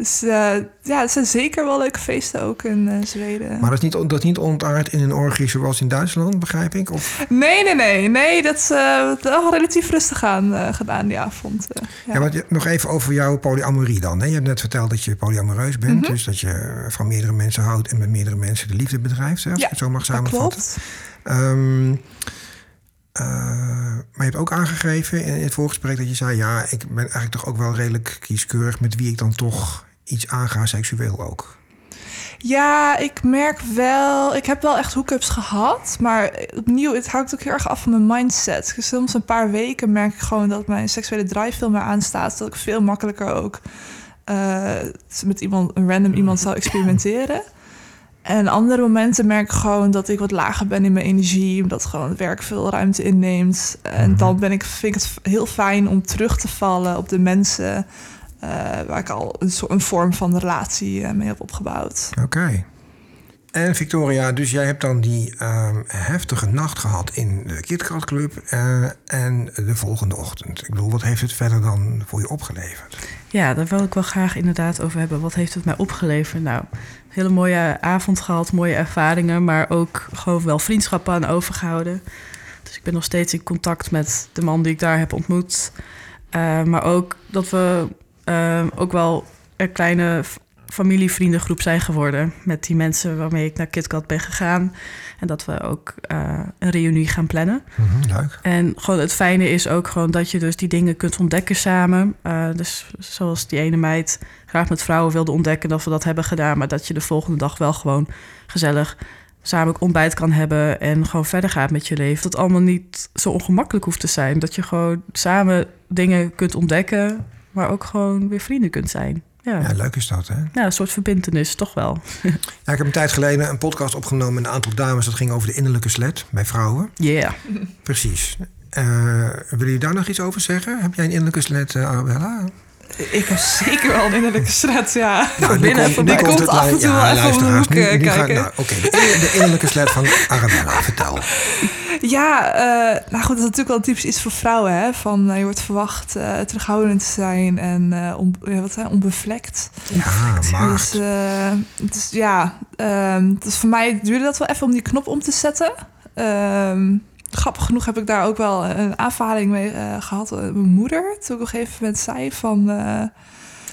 Dus eh, ja, het zijn zeker wel leuke feesten ook in eh, Zweden. Maar dat is, niet, dat is niet ontaard in een orgie zoals in Duitsland, begrijp ik? Of, Nee, nee, nee. Nee, dat is eh, wel relatief rustig aan gedaan die avond. ja. ja. maar nog even over jouw polyamorie dan. Hè? Je hebt net verteld dat je polyamoreus bent. Mhm. Dus dat je van meerdere mensen houdt en met meerdere mensen de liefde bedrijft. Hè? Als Ja, ik het zo mag dat samenvatten. klopt. Ehm, eh, maar je hebt ook aangegeven in het voorgesprek dat je zei... ja, ik ben eigenlijk toch ook wel redelijk kieskeurig... met wie ik dan toch iets aanga, seksueel ook. Ja, ik merk wel... Ik heb wel echt hookups gehad. Maar opnieuw, het hangt ook heel erg af van mijn mindset. Dus soms een paar weken merk ik gewoon dat mijn seksuele drive veel meer aanstaat. Dat ik veel makkelijker ook eh, met iemand, een random iemand zou experimenteren. En andere momenten merk ik gewoon dat ik wat lager ben in mijn energie. Omdat gewoon het werk veel ruimte inneemt. En dan ben ik, vind ik het heel fijn om terug te vallen op de mensen... eh, waar ik al een, soort, een vorm van relatie eh, mee heb opgebouwd. Oké. En Victoria, dus jij hebt dan die ehm, heftige nacht gehad in de KitKat Club eh, en de volgende ochtend. Ik bedoel, wat heeft het verder dan voor je opgeleverd? Ja, daar wil ik wel graag inderdaad over hebben. Wat heeft het mij opgeleverd? Nou, hele mooie avond gehad, mooie ervaringen, maar ook gewoon wel vriendschappen aan overgehouden. Dus ik ben nog steeds in contact met de man die ik daar heb ontmoet. Uh, maar ook dat we uh, ook wel een kleine familie-vriendengroep zijn geworden. Met die mensen waarmee ik naar KitKat ben gegaan. En dat we ook uh, een reunie gaan plannen. Mm -hmm, leuk. En gewoon het fijne is ook gewoon dat je dus die dingen kunt ontdekken samen. Uh, dus zoals die ene meid graag met vrouwen wilde ontdekken dat we dat hebben gedaan. Maar dat je de volgende dag wel gewoon gezellig samen ontbijt kan hebben en gewoon verder gaat met je leven. Dat allemaal niet zo ongemakkelijk hoeft te zijn. Dat je gewoon samen dingen kunt ontdekken, maar ook gewoon weer vrienden kunt zijn. Ja. ja, leuk is dat, hè? Ja, een soort verbindenis, toch wel. ja, ik heb een tijd geleden een podcast opgenomen met een aantal dames. Dat ging over de innerlijke slet bij vrouwen. Ja. Yeah. Precies. Uh, wil je daar nog iets over zeggen? Heb jij een innerlijke slet, uh, Arabella? Ik heb zeker wel een innerlijke slet, ja. Nou, van binnen, van binnen komt af en toe ja, wel even om de hoek nu, nu kijken. Nou, Oké, okay, de, de, innerlijke slet van Arabella, vertel. Ja, uh, nou goed, dat is natuurlijk wel typisch iets voor vrouwen. Hè? Van, uh, je wordt verwacht uh, terughoudend te zijn en on, wat, hè, onbevlekt. Ja, maar. Dus, dus ja, dus voor mij duurde dat wel even om die knop om te zetten. Um, grappig genoeg heb ik daar ook wel een aanvaring mee gehad. Mijn moeder, toen ik op een gegeven moment zei van...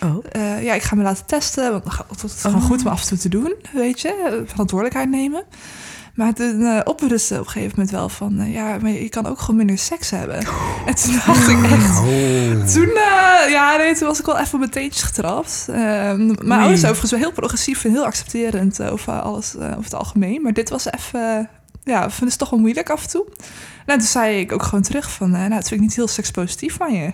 Oh. Uh, ja, ik ga me laten testen. Want het is gewoon goed om af en toe te doen, weet je. Verantwoordelijkheid nemen. Maar toen uh, oprusten op een gegeven moment wel van... Uh, ja, maar je kan ook gewoon minder seks hebben. En toen dacht ik echt... Oh. Toen, ja, nee, toen was ik wel even op mijn teentjes getrapt. mijn Nee. ouders overigens wel heel progressief en heel accepterend over alles, over het algemeen. Maar dit was even... ja, vinden ze toch wel moeilijk af en toe. Nou, toen zei ik ook gewoon terug van... nou, dat vind ik niet heel sekspositief van je.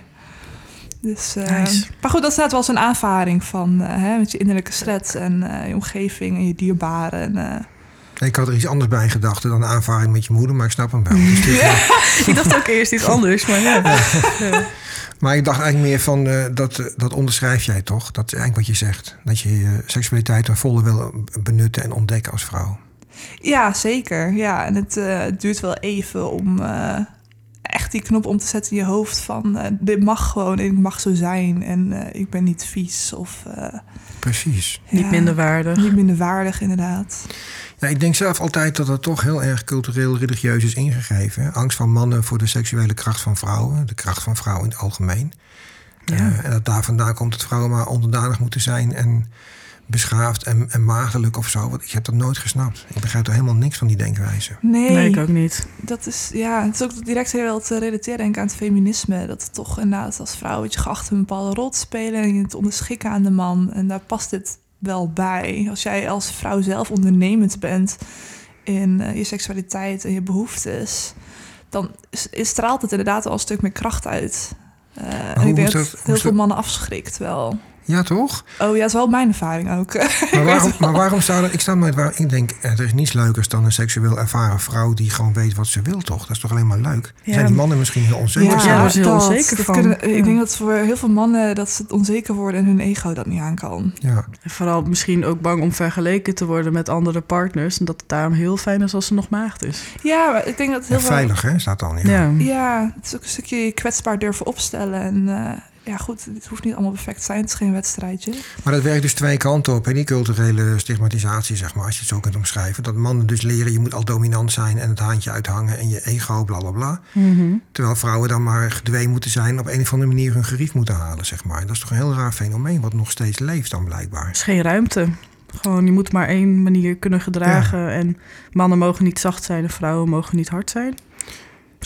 Dus, uh, Nice. Maar goed, dat staat wel zo'n aanvaring van uh, hè, met je innerlijke slet en uh, je omgeving en je dierbaren. En, ik had er iets anders bij gedacht dan een aanvaring met je moeder, maar ik snap hem wel. Dus dit, ja. ik dacht ook eerst iets anders, maar ja. ja. Maar ik dacht eigenlijk meer van, dat, dat onderschrijf jij toch? Dat is eigenlijk wat je zegt. Dat je je seksualiteit ten volle wil benutten en ontdekken als vrouw. Ja, zeker. Ja, en het uh, duurt wel even om uh, echt die knop om te zetten in je hoofd van uh, dit mag gewoon en ik mag zo zijn en uh, ik ben niet vies of uh, precies. ja, niet minder waardig. niet minder waardig inderdaad. Ja ik denk zelf altijd dat het toch heel erg cultureel religieus is ingegeven angst van mannen voor de seksuele kracht van vrouwen de kracht van vrouwen in het algemeen. Ja. en dat daar vandaan komt dat vrouwen maar onderdanig moeten zijn en beschaafd en, en maagdelijk of zo. Want ik heb dat nooit gesnapt. Ik begrijp er helemaal niks van die denkwijze. Nee, nee ik ook niet. Dat is, ja, het is ook direct heel wel te relateren denk ik, aan het feminisme. Dat het toch inderdaad als vrouw je geacht een bepaalde rol te spelen... en je het onderschikken aan de man. En daar past dit wel bij. Als jij als vrouw zelf ondernemend bent in uh, je seksualiteit en je behoeftes... dan is, is straalt het inderdaad wel een stuk meer kracht uit. Uh, en ik denk dat, dat heel veel mannen afschrikt wel. Ja, toch? Oh ja, dat is wel mijn ervaring ook. Maar waarom, maar waarom zou er... Ik sta nooit waar ik denk, er is niets leukers dan een seksueel ervaren vrouw... die gewoon weet wat ze wil, toch? Dat is toch alleen maar leuk? Ja. Zijn die mannen misschien heel onzeker? Ja, is heel dat, onzeker dat van. Kunnen, ja. Ik denk dat voor heel veel mannen dat ze het onzeker worden... en hun ego dat niet aan kan. Ja. En vooral misschien ook bang om vergeleken te worden met andere partners... en dat het daarom heel fijn is als ze nog maagd is. Ja, maar ik denk dat heel veilig, hè, staat dan. Ja. ja. ja, het is ook een stukje je kwetsbaar durven opstellen... en uh, ja, goed, het hoeft niet allemaal perfect te zijn. Het is geen wedstrijdje. Maar dat werkt dus twee kanten op. Hè? Die culturele stigmatisatie, zeg maar, als je het zo kunt omschrijven. Dat mannen dus leren, je moet al dominant zijn en het haantje uithangen en je ego, bla bla bla. Mm -hmm. Terwijl vrouwen dan maar gedwee moeten zijn, op een of andere manier hun gerief moeten halen, zeg maar. Dat is toch een heel raar fenomeen, wat nog steeds leeft dan blijkbaar. Er is geen ruimte. Gewoon, je moet maar één manier kunnen gedragen. Ja. En mannen mogen niet zacht zijn en vrouwen mogen niet hard zijn.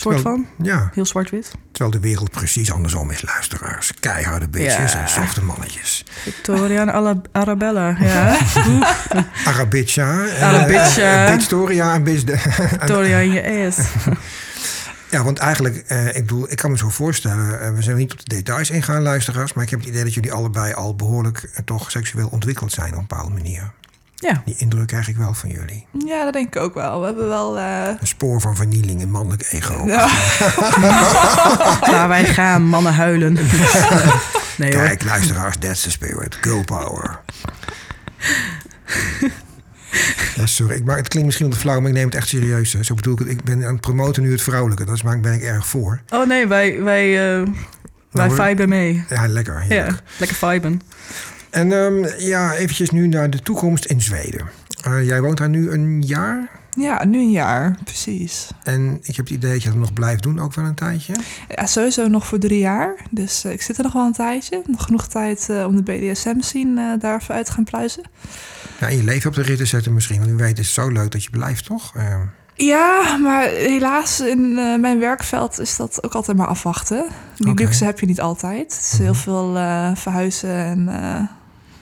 Soort van. Ja. Heel zwart-wit. Terwijl de wereld precies andersom is, luisteraars. Keiharde bitches Ja. en softe mannetjes. Victoria en Arabella. Ja. Arabitja. eh, Arabitja. eh, Bitstoria en Bitch... Victoria in je ass. Ja, want eigenlijk, eh, ik bedoel, ik kan me zo voorstellen... eh, we zijn niet op de details ingaan, luisteraars... maar ik heb het idee dat jullie allebei al behoorlijk... eh, toch seksueel ontwikkeld zijn op een bepaalde manier. Ja. Die indruk krijg ik wel van jullie. Ja, dat denk ik ook wel. We hebben wel... Uh... Een spoor van vernieling in mannelijk ego. Ja. Waar wij gaan, mannen huilen. nee hoor. Kijk, luisteraars, that's the spirit. Girl power. Ja, sorry. Ik, maar het klinkt misschien wat flauw, maar ik neem het echt serieus. hè. Zo bedoel ik het. Ik ben aan het promoten nu het vrouwelijke. Dat is, maar ben ik erg voor. Oh nee, wij, wij, eh wij hoor. viben mee. Ja, lekker. Ja, lekker viben. En ehm, ja, eventjes nu naar de toekomst in Zweden. Eh, jij woont daar nu een jaar. Ja, nu een jaar, precies. En ik heb het idee dat je dat nog blijft doen, ook wel een tijdje. Ja, sowieso nog voor drie jaar. Dus eh, ik zit er nog wel een tijdje. Nog genoeg tijd eh, om de BDSM-scene eh, daar even uit te gaan pluizen. Ja, en je leven op de rit te zetten misschien. Want u weet, het is zo leuk dat je blijft, toch? Eh, Ja, maar helaas in mijn werkveld is dat ook altijd maar afwachten. Die luxe heb je niet altijd. Het is heel veel eh, verhuizen en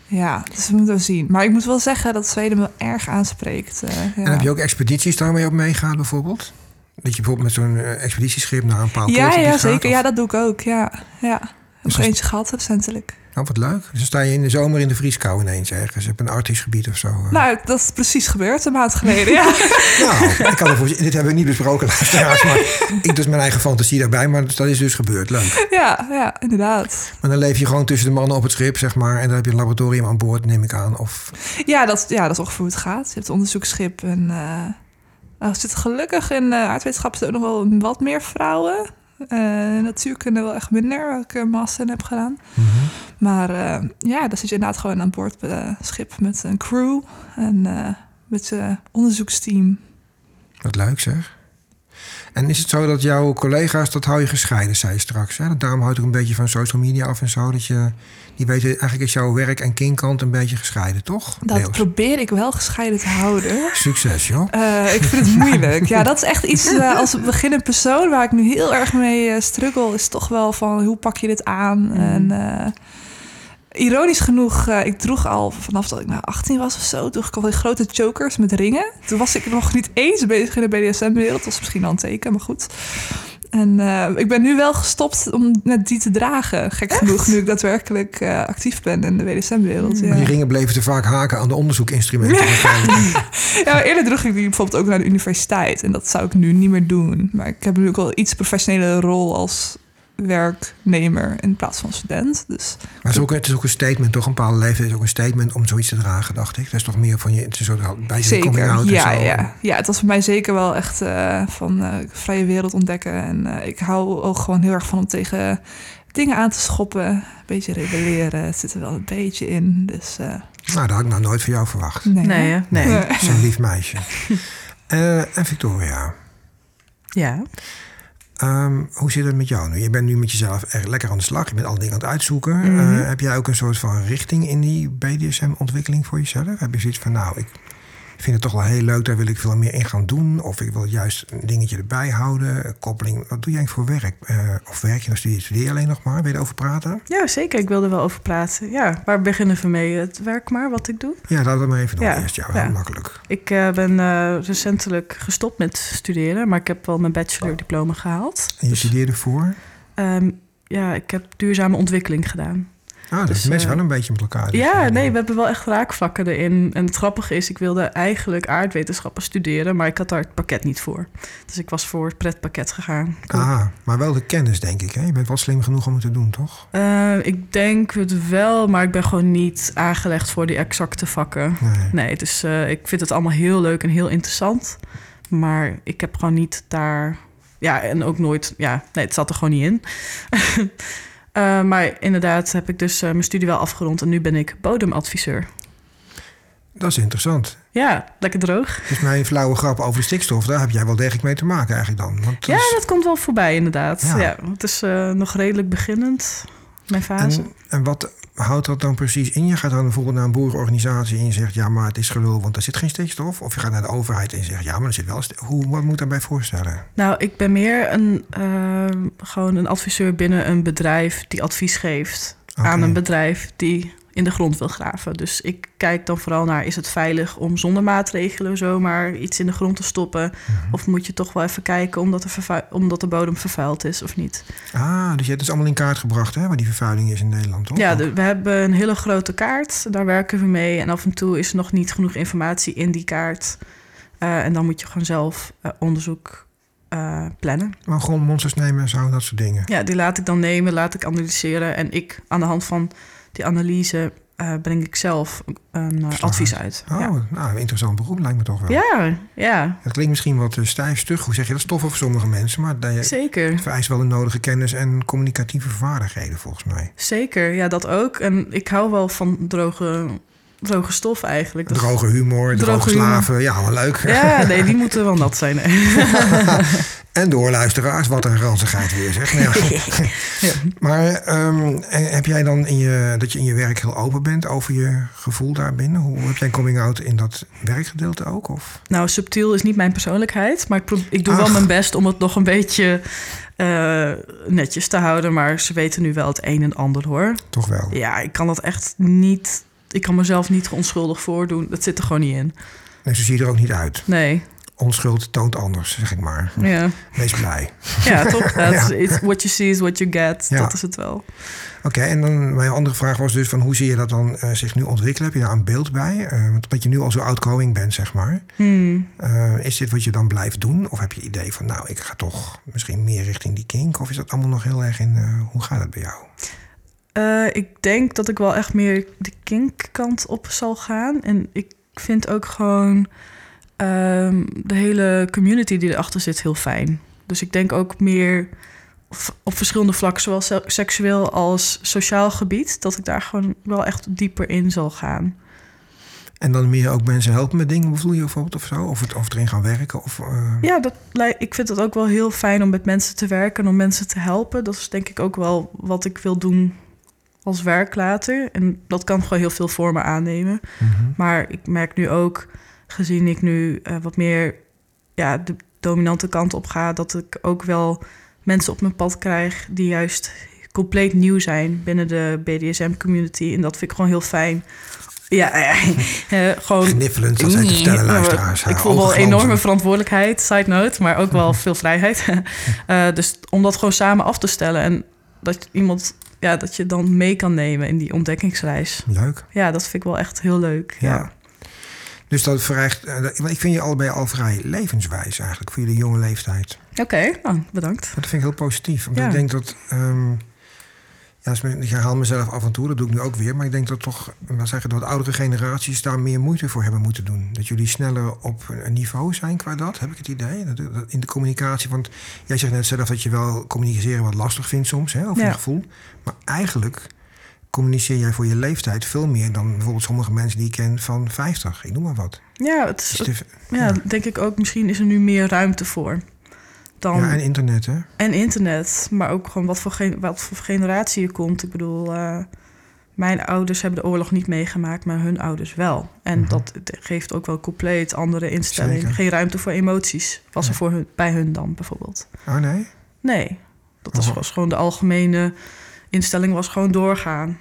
ja, dus we moeten wel zien. Maar ik moet wel zeggen dat Zweden me erg aanspreekt. eh, ja. En heb je ook expedities daarmee op meegaat bijvoorbeeld? Dat je bijvoorbeeld met zo'n eh, expeditieschip naar een bepaald ja, ja, gaat, zeker. of- Ja, dat doe ik ook. Ja, ja. Ik heb Dus er eentje gehad recentelijk. Oh, wat leuk. Dus dan sta je in de zomer in de vrieskou ineens ergens. Op een arctisch gebied of zo. eh. Nou, dat is precies gebeurd een maand geleden. Ja. Nou, ik kan ervoor, dit hebben we niet besproken, luisteraars. Maar ik dus mijn eigen fantasie daarbij. Maar dat is dus gebeurd. Leuk. ja, ja, inderdaad. Maar dan leef je gewoon tussen de mannen op het schip, zeg maar. En dan heb je een laboratorium aan boord, neem ik aan. Of, Ja, dat, ja, dat is ongeveer hoe het gaat. Je hebt onderzoeksschip en eh nou, er zitten gelukkig in uh, aardwetenschappen ook nog wel wat meer vrouwen. Uh, natuurkunde wel echt minder, waar ik een master in heb gedaan. Maar uh, ja, dan zit je inderdaad gewoon aan boord bij uh, schip met een crew en met je onderzoeksteam. Wat leuk zeg. En is het zo dat jouw collega's, dat hou je gescheiden, zei je straks. Hè? Daarom houdt ook een beetje van social media af en zo. Dat je, die weten, eigenlijk is jouw werk en kindkant een beetje gescheiden, toch? Dat Deels. probeer ik wel gescheiden te houden. Succes, joh. Uh, ik vind het moeilijk. ja, dat is echt iets uh, als beginnende persoon waar ik nu heel erg mee uh, struggle. Is toch wel van hoe pak je dit aan? Mm. En ironisch genoeg, uh, ik droeg al vanaf dat ik nou 18 was of zo, droeg ik al die grote chokers met ringen. Toen was ik nog niet eens bezig in de BDSM-wereld. Dat was misschien al een teken, maar goed. En uh, ik ben nu wel gestopt om net die te dragen. Gek Echt? genoeg, nu ik daadwerkelijk uh, actief ben in de BDSM-wereld. Ja. die ringen bleven te vaak haken aan de onderzoekinstrumenten. ja, eerder droeg ik die bijvoorbeeld ook naar de universiteit. En dat zou ik nu niet meer doen. Maar ik heb nu ook wel iets professionele rol als werknemer in plaats van student. Dus Maar het is, ook, het is ook een statement, toch? Een bepaalde leeftijd is ook een statement om zoiets te dragen, dacht ik. Dat is toch meer van je, het is ook bij je coming zeker. out en Ja, zo. ja. ja, het was voor mij zeker wel echt uh, van uh, vrije wereld ontdekken. En uh, ik hou ook gewoon heel erg van om tegen dingen aan te schoppen. Een beetje rebelleren. Het zit er wel een beetje in. Dus, nou, dat had ik nou nooit van jou verwacht. Nee, nee. hè? nee. nee. Zo'n lief meisje. en Victoria. Ja. Um, hoe zit het met jou nu? Je bent nu met jezelf echt lekker aan de slag. Je bent alle dingen aan het uitzoeken. Mm Mhm. -hmm. uh, heb jij ook een soort van richting in die BDSM-ontwikkeling voor jezelf? Heb je zoiets van, nou, ik vind het toch wel heel leuk, daar wil ik veel meer in gaan doen. Of ik wil juist een dingetje erbij houden. Koppeling, wat doe jij voor werk? Uh, of werk je nog studeer, studeer je alleen nog maar? Wil je erover praten? Ja, zeker. Ik wil er wel over praten. Ja, waar beginnen we mee? Het werk maar, wat ik doe? Ja, laten we maar even doen ja, eerst. Ja, ja. makkelijk. Ik uh, ben uh, recentelijk gestopt met studeren, maar ik heb wel mijn bachelordiploma gehaald. En je studeerde voor? Um, ja, ik heb duurzame ontwikkeling gedaan. Ah, dat dus, is uh, wel een beetje met elkaar. Dus ja, nee, we hebben wel echt raakvlakken erin. En het grappige is, ik wilde eigenlijk aardwetenschappen studeren, maar ik had daar het pakket niet voor. Dus ik was voor het pretpakket gegaan. Ah, maar wel de kennis, denk ik. Hè? Je bent wel slim genoeg om het te doen, toch? Uh, ik denk het wel, maar ik ben gewoon niet aangelegd voor die exacte vakken. Nee, nee dus uh, ik vind het allemaal heel leuk en heel interessant. Maar ik heb gewoon niet daar. Ja, en ook nooit. Ja, nee, het zat er gewoon niet in. Uh, maar inderdaad heb ik dus uh, mijn studie wel afgerond en nu ben ik bodemadviseur. Dat is interessant. Ja, lekker droog. Dus mijn flauwe grap over de stikstof, daar heb jij wel degelijk mee te maken eigenlijk dan. Want ja, is... dat komt wel voorbij inderdaad. Ja. ja het is uh, nog redelijk beginnend, mijn fase. En, en, wat houdt dat dan precies in? Je gaat dan bijvoorbeeld naar een boerenorganisatie en je zegt... ja, maar het is gelul, want er zit geen stikstof. Of je gaat naar de overheid en je zegt... ja, maar er zit wel... Hoe, wat moet ik daarbij voorstellen? Nou, ik ben meer een, uh, gewoon een adviseur binnen een bedrijf... die advies geeft okay. aan een bedrijf die in de grond wil graven. Dus ik kijk dan vooral naar... is het veilig om zonder maatregelen zomaar iets in de grond te stoppen? Mm -hmm. Of moet je toch wel even kijken omdat de, omdat de bodem vervuild is of niet? Ah, dus je hebt het allemaal in kaart gebracht, hè? Waar die vervuiling is in Nederland, toch? Ja, de, we hebben een hele grote kaart. Daar werken we mee. En af en toe is er nog niet genoeg informatie in die kaart. Uh, en dan moet je gewoon zelf uh, onderzoek uh, plannen. Maar grondmonsters nemen en zo, dat soort dingen? Ja, die laat ik dan nemen, laat ik analyseren. En ik aan de hand van die analyse eh, breng ik zelf een uh, Verslag advies uit. Oh, ja. nou, een interessant beroep lijkt me toch wel. ja, ja, Het klinkt misschien wat uh, stijf, stug. Hoe zeg je dat? Stof voor sommige mensen. Maar dat je zeker. vereist wel de nodige kennis en communicatieve vaardigheden, volgens mij. Zeker, ja, dat ook. En ik hou wel van droge, droge stof eigenlijk. Dat- Droge humor, droge, Droge humor. slaven. Ja, wel leuk. Ja, nee, die moeten wel nat zijn. En door luisteraars, wat een ranzigheid weer zeg. Nou ja. Ja. Maar ehm, heb jij dan in je, dat je in je werk heel open bent over je gevoel daarbinnen? Hoe heb jij een coming out in dat werkgedeelte ook? Of? Nou, subtiel is niet mijn persoonlijkheid, maar ik, ik doe Ach. wel mijn best om het nog een beetje eh, netjes te houden. Maar ze weten nu wel het een en ander hoor. Toch wel? Ja, ik kan dat echt niet. Ik kan mezelf niet onschuldig voordoen. Dat zit er gewoon niet in. Nee, zo zie je er ook niet uit. Nee. Onschuld toont anders, zeg ik maar. Ja, Wees blij. ja toch? That's- Ja. it's what you see is what you get. Ja. Dat is het wel. Oké, en dan mijn andere vraag was dus van hoe zie je dat dan eh, zich nu ontwikkelen? Heb je daar een beeld bij? Eh, want omdat je nu al zo outgoing bent, zeg maar. Hmm. Eh, is dit wat je dan blijft doen? Of heb je idee van, nou, ik ga toch misschien meer richting die kink? Of is dat allemaal nog heel erg in, hoe gaat het bij jou? Ik denk dat ik wel echt meer de kinkkant op zal gaan. En ik vind ook gewoon ehm, de hele community die erachter zit heel fijn. Dus ik denk ook meer op, verschillende vlakken, zowel se- seksueel als sociaal gebied, dat ik daar gewoon wel echt dieper in zal gaan. En dan meer ook mensen helpen met dingen, bedoel je bijvoorbeeld of zo? Of, het, of erin gaan werken? Of, eh, Ja, dat, ik vind het ook wel heel fijn om met mensen te werken en om mensen te helpen. Dat is denk ik ook wel wat ik wil doen als werk later. En dat kan gewoon heel veel vormen aannemen. mhm. Maar ik merk nu ook, gezien ik nu eh, wat meer ja, de dominante kant op ga, dat ik ook wel mensen op mijn pad krijg die juist compleet nieuw zijn binnen de BDSM-community. En dat vind ik gewoon heel fijn. Ja, eh, eh, gewoon. Gniffelend, dat zij te vertellen, luisteraars. Ik Haar voel wel enorme verantwoordelijkheid, side note, maar ook wel veel vrijheid. Eh, dus om dat gewoon samen af te stellen en dat iemand, ja, dat je dan mee kan nemen in die ontdekkingsreis. Leuk. Ja, dat vind ik wel echt heel leuk. Ja. ja. Dus dat vereist, eh, want ik vind je allebei al vrij levenswijs eigenlijk, voor jullie jonge leeftijd. Oké, nou, bedankt. Dat vind ik heel positief. Ja. ik denk dat. ehm, ja, ik herhaal mezelf af en toe, dat doe ik nu ook weer. Maar ik denk dat toch, wat zeggen, dat oudere generaties daar meer moeite voor hebben moeten doen. Dat jullie sneller op een niveau zijn qua dat, heb ik het idee. In de communicatie. Want jij zegt net zelf dat je wel communiceren wat lastig vindt soms, hè, over Ja. je gevoel. Maar eigenlijk communiceer jij voor je leeftijd veel meer dan bijvoorbeeld sommige mensen die ik ken van 50. Ik noem maar wat. Ja, het is, Dus ja, denk ik ook. Misschien is er nu meer ruimte voor. Dan, ja, en internet, hè? en internet, maar ook gewoon wat voor, gen- wat voor generatie je komt. Ik bedoel, eh, mijn ouders hebben de oorlog niet meegemaakt, maar hun ouders wel. En Mhm. dat geeft ook wel compleet andere instelling. Zeker. Geen ruimte voor emoties. Was er voor hun, bij hun dan bijvoorbeeld? Oh nee? Nee, dat was, Oh. was gewoon de algemene instelling was gewoon doorgaan.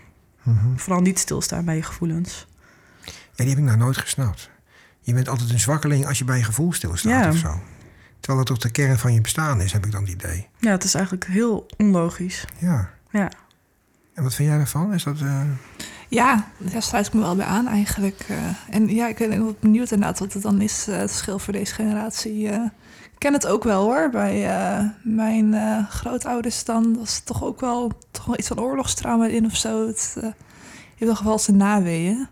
Mhm. Vooral niet stilstaan bij je gevoelens. Ja, die heb ik nou nooit gesnapt. Je bent altijd een zwakkeling als je bij je gevoel stilstaat Ja. of zo. Terwijl dat toch de kern van je bestaan is, heb ik dan het idee. Ja, het is eigenlijk heel onlogisch. Ja. Ja. En wat vind jij daarvan? Is dat... eh, Ja, daar sluit ik me wel bij aan eigenlijk. eh. en ja, ik ben ook benieuwd inderdaad wat het dan is, eh, het verschil voor deze generatie. Ik ken het ook wel hoor, bij eh, mijn eh, grootouders dan was het toch ook wel, toch wel iets van oorlogstrauma in of zo. Het eh, heeft toch wel zijn naweeën.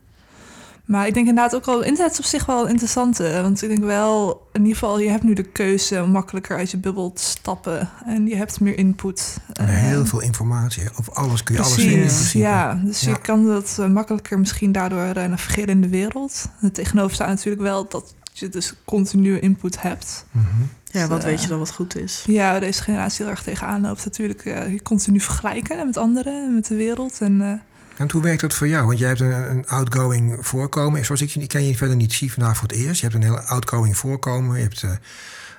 Maar ik denk inderdaad ook wel, internet is op zich wel interessant. Want ik denk wel, in ieder geval, je hebt nu de keuze om makkelijker uit je bubbel te stappen. En je hebt meer input. en heel veel informatie. Over alles kun je alles vinden in principe. ja. Dus Ja. je kan dat makkelijker misschien daardoor navigeren in de wereld. Er tegenover staat natuurlijk wel dat je dus continue input hebt. Mhm. Ja, Dus, wat eh, weet je dan wat goed is? Ja, deze generatie heel erg tegenaan loopt natuurlijk. eh, je continu vergelijken met anderen, en met de wereld. En eh, En hoe werkt dat voor jou? Want jij hebt een, een outgoing voorkomen. Zoals ik, je- ik ken je verder niet zie vandaag voor het eerst. Je hebt een heel outgoing voorkomen. Je hebt eh,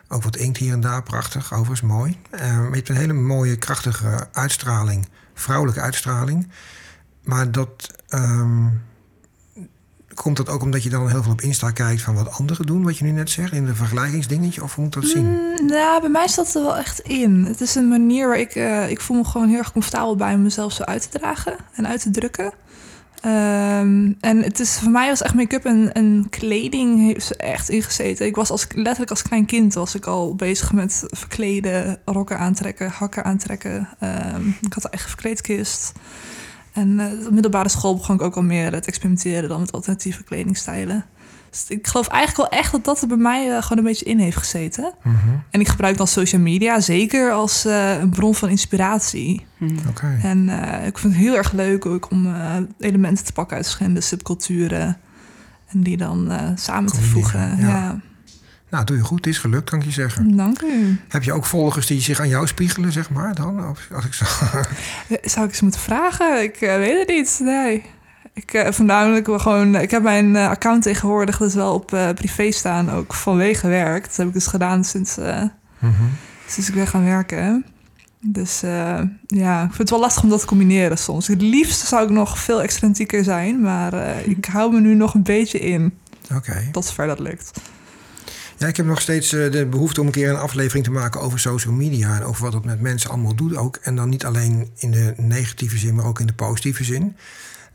ook wat inkt hier en daar. Prachtig, overigens mooi. Eh, maar je hebt een hele mooie, krachtige uitstraling. Vrouwelijke uitstraling. Maar dat... ehm, Komt dat ook omdat je dan heel veel op Insta kijkt van wat anderen doen, wat je nu net zegt, in de vergelijkingsdingetje? Of moet dat zien? Mm, nou, bij mij staat er wel echt in. Het is een manier waar ik... eh, ik voel me gewoon heel erg comfortabel bij om mezelf zo uit te dragen en uit te drukken. Ehm, en het is voor mij was echt make-up en, en kleding heeft ze echt ingezeten. Ik was als, letterlijk als klein kind was ik al bezig met verkleden, rokken aantrekken, hakken aantrekken. Ehm, ik had een eigen verkleedkist. En eh, op de middelbare school begon ik ook al meer te experimenteren dan met alternatieve kledingstijlen. Dus ik geloof eigenlijk wel echt dat dat er bij mij eh, gewoon een beetje in heeft gezeten. Mhm. En ik gebruik dan social media zeker als eh, een bron van inspiratie. Oké. En eh, ik vind het heel erg leuk ook om eh, elementen te pakken uit verschillende subculturen. En die dan eh, samen te voegen. ja. Ja. Nou, doe je goed. Het is gelukt, kan ik je zeggen. dank u. Heb je ook volgers die zich aan jou spiegelen, zeg maar, dan? Als ik zo... Eh, Zou ik eens moeten vragen? Ik eh, weet het niet. Nee. Ik uh, voornamelijk wel gewoon. Ik heb mijn eh, account tegenwoordig dus wel op eh, privé staan, ook vanwege werk. Dat heb ik dus gedaan sinds, eh, Mhm. sinds ik ben gaan werken. Dus eh, ja, ik vind het wel lastig om dat te combineren soms. Het liefst zou ik nog veel excentrieker zijn, maar eh, ik hou me nu nog een beetje in. Oké. Tot zover dat lukt. Ja, ik heb nog steeds eh, de behoefte om een keer een aflevering te maken over social media. En over wat het met mensen allemaal doet ook. En dan niet alleen in de negatieve zin, maar ook in de positieve zin.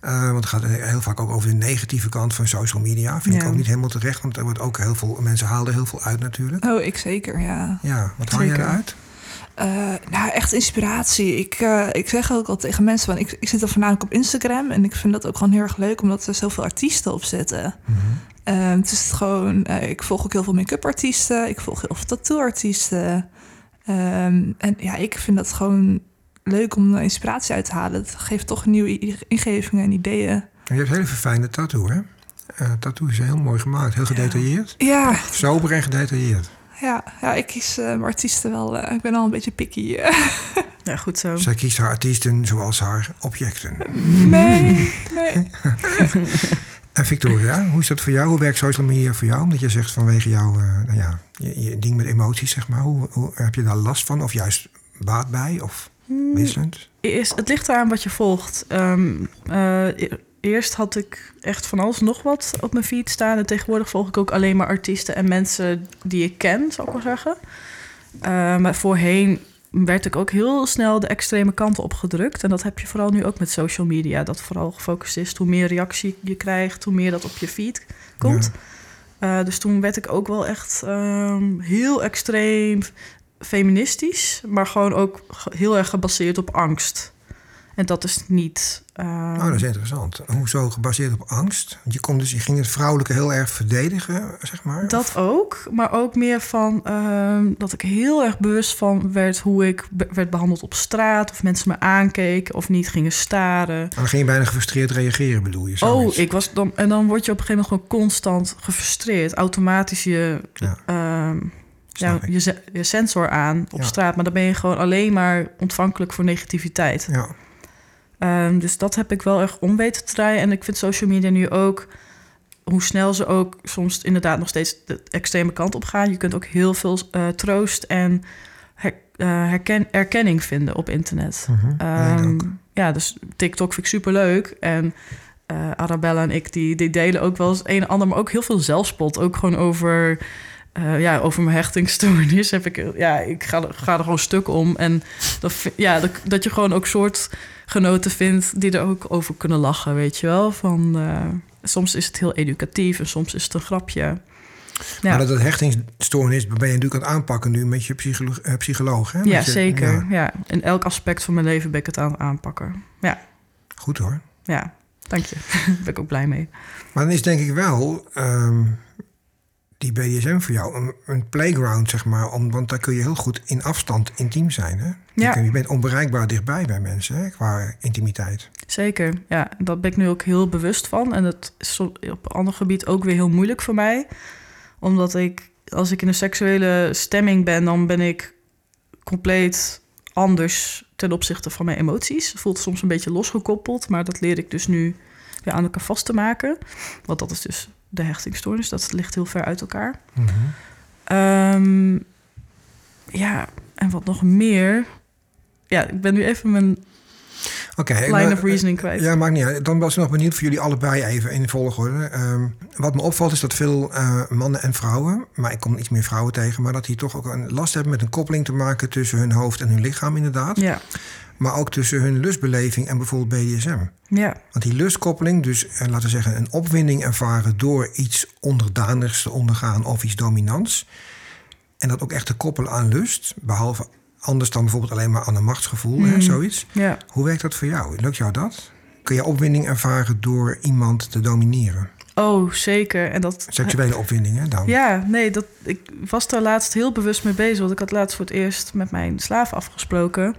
Eh, want het gaat heel vaak ook over de negatieve kant van social media. Vind ik ook niet helemaal terecht. Want er wordt ook heel veel mensen halen er heel veel uit natuurlijk. Oh, ik zeker, ja. Ja, wat haal jij eruit? Eh, nou, echt inspiratie. Ik, eh, ik zeg ook al tegen mensen, van, ik, ik zit er voornamelijk op Instagram. En ik vind dat ook gewoon heel erg leuk, omdat er zoveel artiesten op zitten. Mhm. Eh, het is gewoon, eh, ik volg ook heel veel make-up artiesten. Ik volg heel veel tattoo-artiesten. Ehm, en ja, ik vind dat gewoon leuk om er inspiratie uit te halen. Het geeft toch nieuwe ingevingen en ideeën. En je hebt hele verfijnde tattoo, hè? Tattoo is heel mooi gemaakt. Heel gedetailleerd. Ja, Sober en gedetailleerd. Ja, ja ik kies eh, mijn artiesten wel. eh, ik ben al een beetje picky. eh. Ja, goed zo. Zij kiest haar artiesten zoals haar objecten. nee, nee. En Victoria, hoe is dat voor jou? Hoe werkt social media voor jou? Omdat je zegt vanwege jouw eh, nou ja, je, je ding met emoties, zeg maar. Hoe, hoe, heb je daar last van? Of juist baat bij? Of Hmm. wisselend? Is, het ligt eraan wat je volgt. Ehm, eh, eerst had ik echt van alles nog wat op mijn feed staan. En tegenwoordig volg ik ook alleen maar artiesten en mensen die ik ken, zou ik wel zeggen. Eh, maar voorheen werd ik ook heel snel de extreme kanten opgedrukt. En dat heb je vooral nu ook met social media. Dat vooral gefocust is. Hoe meer reactie je krijgt, hoe meer dat op je feed komt. Eh, dus toen werd ik ook wel echt ehm, heel extreem feministisch, maar gewoon ook heel erg gebaseerd op angst. En dat is niet. ehm, Oh, dat is interessant. Hoezo gebaseerd op angst? Want je, komt dus, je ging het vrouwelijke heel erg verdedigen, zeg maar? dat ook, maar ook meer van ehm, dat ik heel erg bewust van werd hoe ik be- werd behandeld op straat, of mensen me aankeken of niet gingen staren. En dan ging je bijna gefrustreerd reageren, bedoel je? Oh, zoiets? ik was dan. En dan word je op een gegeven moment gewoon constant gefrustreerd. Automatisch je, Ja. ehm, ja, je, sensor aan op Ja. straat. Maar dan ben je gewoon alleen maar ontvankelijk voor negativiteit. Ja. Ehm, dus dat heb ik wel erg om weten te draaien. En ik vind social media nu ook, hoe snel ze ook soms inderdaad nog steeds de extreme kant op gaan. Je kunt ook heel veel eh, troost en her- eh, herken, erkenning vinden op internet. Mhm. Ehm, ja, dus TikTok vind ik super leuk. En eh, Arabella en ik die, die delen ook wel eens een en ander, maar ook heel veel zelfspot. Ook gewoon over, eh, ja, over mijn hechtingstoornis. Heb ik, ja, ik ga, er- ga er gewoon stuk om. En dat, ja, dat, dat je gewoon ook soortgenoten vindt die er ook over kunnen lachen, weet je wel. Van, eh, soms is het heel educatief en soms is het een grapje. Ja. Maar dat het hechtingsstoornis ben je natuurlijk aan het aanpakken nu met je psycholo eh, psycholoog. Hè? Ja, je- zeker. ja, Ja. In elk aspect van mijn leven ben ik het aan het aanpakken. Ja, goed hoor. ja. Dank je. Daar ben ik ook blij mee. Maar dan is denk ik wel ehm, die BDSM voor jou een, een playground, zeg maar. Om, want daar kun je heel goed in afstand intiem zijn. Hè? Je, Ja. kun- je bent onbereikbaar dichtbij bij mensen hè, qua intimiteit. Zeker, ja. Daar ben ik nu ook heel bewust van. En dat is op een ander gebied ook weer heel moeilijk voor mij. Omdat ik, als ik in een seksuele stemming ben, dan ben ik compleet anders ten opzichte van mijn emoties. Het voelt soms een beetje losgekoppeld, maar dat leer ik dus nu weer aan elkaar vast te maken. Want dat is dus de hechtingstoornis, dat ligt heel ver uit elkaar. Mhm. Ehm, ja, en wat nog meer? Ja, ik ben nu even mijn line maar- of reasoning kwijt. Ja, maakt niet uit. Dan was ik nog benieuwd voor jullie allebei even in volgorde. Ehm, wat me opvalt is dat veel eh, mannen en vrouwen, maar ik kom iets meer vrouwen tegen, maar dat die toch ook een last hebben met een koppeling te maken tussen hun hoofd en hun lichaam, inderdaad. Ja, Maar ook tussen hun lustbeleving en bijvoorbeeld BDSM. ja, Want die lustkoppeling, dus eh, laten we zeggen een opwinding ervaren door iets onderdanigs te ondergaan of iets dominants. En dat ook echt te koppelen aan lust, behalve anders dan bijvoorbeeld alleen maar aan een machtsgevoel, hè, Mm. zoiets. ja. Hoe werkt dat voor jou? Lukt jou dat? kun je opwinding ervaren door iemand te domineren. Oh, zeker. En dat, Seksuele opwinding, hè, dan? Ja, nee, dat, ik was daar laatst heel bewust mee bezig. Want ik had laatst voor het eerst met mijn slaaf afgesproken.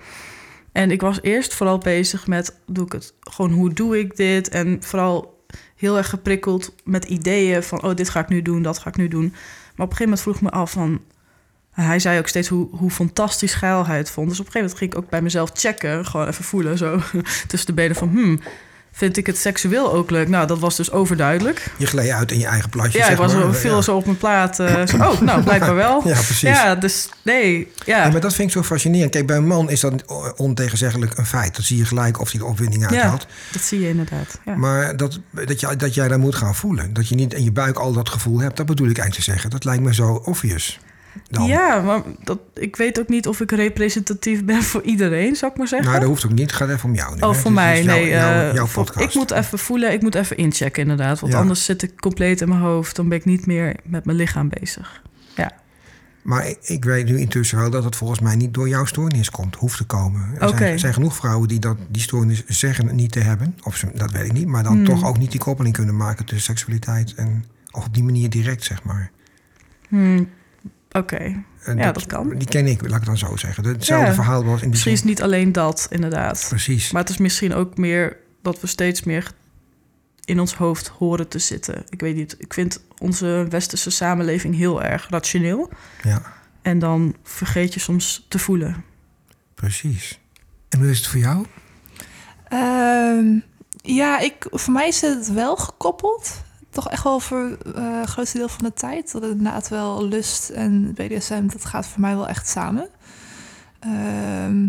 En ik was eerst vooral bezig met, doe ik het gewoon, hoe doe ik dit? En vooral heel erg geprikkeld met ideeën van, oh, dit ga ik nu doen, dat ga ik nu doen. Maar op een gegeven moment vroeg ik me af van, hij zei ook steeds hoe, hoe fantastisch geil hij het vond. Dus op een gegeven moment ging ik ook bij mezelf checken, gewoon even voelen, zo tussen de benen van, hmm, vind ik het seksueel ook leuk? Nou, dat was dus overduidelijk. Je gleed uit in je eigen platje, Ja, zeg ik was maar. veel Ja. zo op mijn plaat. zo, oh, nou, blijkbaar wel. Ja, precies. Ja, dus nee, ja. Ja, maar dat vind ik zo fascinerend. Kijk, bij een man is dat ontegenzeggelijk een feit. Dat zie je gelijk of hij de opwinding Ja, uithaalt. dat zie je inderdaad. Ja. Maar dat, dat, je, dat jij daar moet gaan voelen. Dat je niet in je buik al dat gevoel hebt. Dat bedoel ik eigenlijk te zeggen. Dat lijkt me zo obvious. Dan. Ja, maar dat, ik weet ook niet of ik representatief ben voor iedereen, zou ik maar zeggen. Nou, dat hoeft ook niet. Het gaat even om jou. nu, Oh, hè. voor Dit mij, nee. jouw- eh, voor- ik moet even voelen, ik moet even inchecken inderdaad. Want Ja. anders zit ik compleet in mijn hoofd. Dan ben ik niet meer met mijn lichaam bezig. Ja, Maar ik, ik weet nu intussen wel dat het volgens mij niet door jouw stoornis komt. Hoeft te komen. Er, zijn, zijn genoeg vrouwen die dat, die stoornis zeggen niet te hebben. Of ze, dat weet ik niet. Maar dan Hmm. toch ook niet die koppeling kunnen maken tussen seksualiteit en... Of op die manier direct, zeg maar. Hmm, oké. En Ja, dat kan. Die ken ik, laat ik het dan zo zeggen. Hetzelfde Ja. verhaal was in die Misschien is zin. niet alleen dat, inderdaad. Precies. Maar het is misschien ook meer dat we steeds meer in ons hoofd horen te zitten. Ik weet niet, ik vind onze westerse samenleving heel erg rationeel. Ja, En dan vergeet je soms te voelen. precies. En hoe is het voor jou? Ehm, ja, ik, voor mij is het wel gekoppeld. Toch echt wel voor eh, het grootste deel van de tijd. Dat het inderdaad wel lust en BDSM, dat gaat voor mij wel echt samen. Ehm,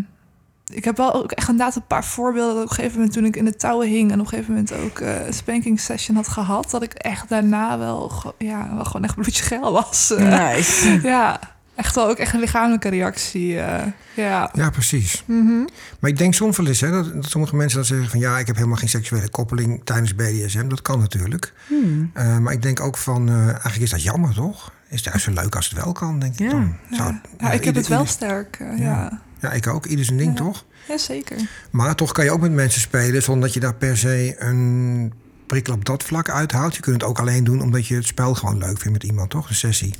ik heb wel ook echt inderdaad een paar voorbeelden. Dat op een gegeven moment toen ik in de touwen hing... en op een gegeven moment ook eh, een spanking session had gehad... dat ik echt daarna wel, ja, wel gewoon echt bloedje geil was. Eh, Nice. ja, echt wel ook echt een lichamelijke reactie. eh, ja. Ja, precies. Mhm. Maar ik denk soms wel eens hè, dat, dat sommige mensen dat zeggen van... ja, ik heb helemaal geen seksuele koppeling tijdens BDSM. Dat kan natuurlijk. Hmm. Eh, maar ik denk ook van, eh, eigenlijk is dat jammer, toch? Is het juist zo leuk als het wel kan, denk ik dan. Ja. Zou- Ja, ik heb ieder- het wel ieder- sterk. Ja. ja. Ik ook. Ieder zijn ding, toch? Ja, zeker. Maar toch kan je ook met mensen spelen... zonder dat je daar per se een prikkel op dat vlak uithaalt. Je kunt het ook alleen doen omdat je het spel gewoon leuk vindt met iemand, toch? De sessie.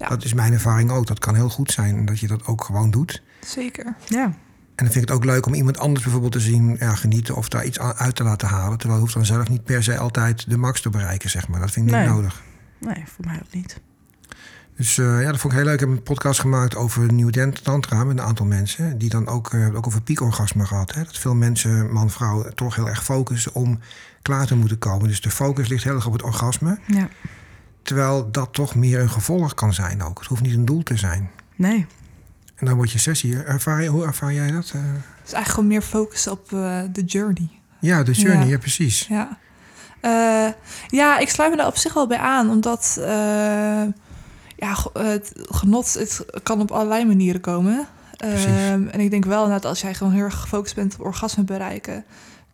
Ja. Dat is mijn ervaring ook. Dat kan heel goed zijn dat je dat ook gewoon doet. Zeker. Ja. En dan vind ik het ook leuk om iemand anders bijvoorbeeld te zien ja, genieten... of daar iets uit te laten halen. Terwijl je hoeft dan zelf niet per se altijd de max te bereiken, zeg maar. Dat vind ik niet nodig. Nee, voor mij ook niet. Dus eh, ja, dat vond ik heel leuk. Ik heb een podcast gemaakt over Nieuw Dent Tantra met een aantal mensen. Die dan ook, eh, ook over piekorgasme gehad. Hè? Dat veel mensen, man, vrouw, toch heel erg focussen om klaar te moeten komen. Dus de focus ligt heel erg op het orgasme. Ja. Terwijl dat toch meer een gevolg kan zijn ook. Het hoeft niet een doel te zijn. Nee. En dan wordt je sessie. Ervaar je, hoe ervaar jij dat? Eh, Dus eigenlijk gewoon meer focus op eh, de journey. ja, de journey, ja, Ja. precies. Ja. Eh, ja, ik sluit me daar op zich wel bij aan, omdat ja, het genot het kan op allerlei manieren komen. Ehm, en ik denk wel dat als jij gewoon heel erg gefocust bent op orgasme bereiken,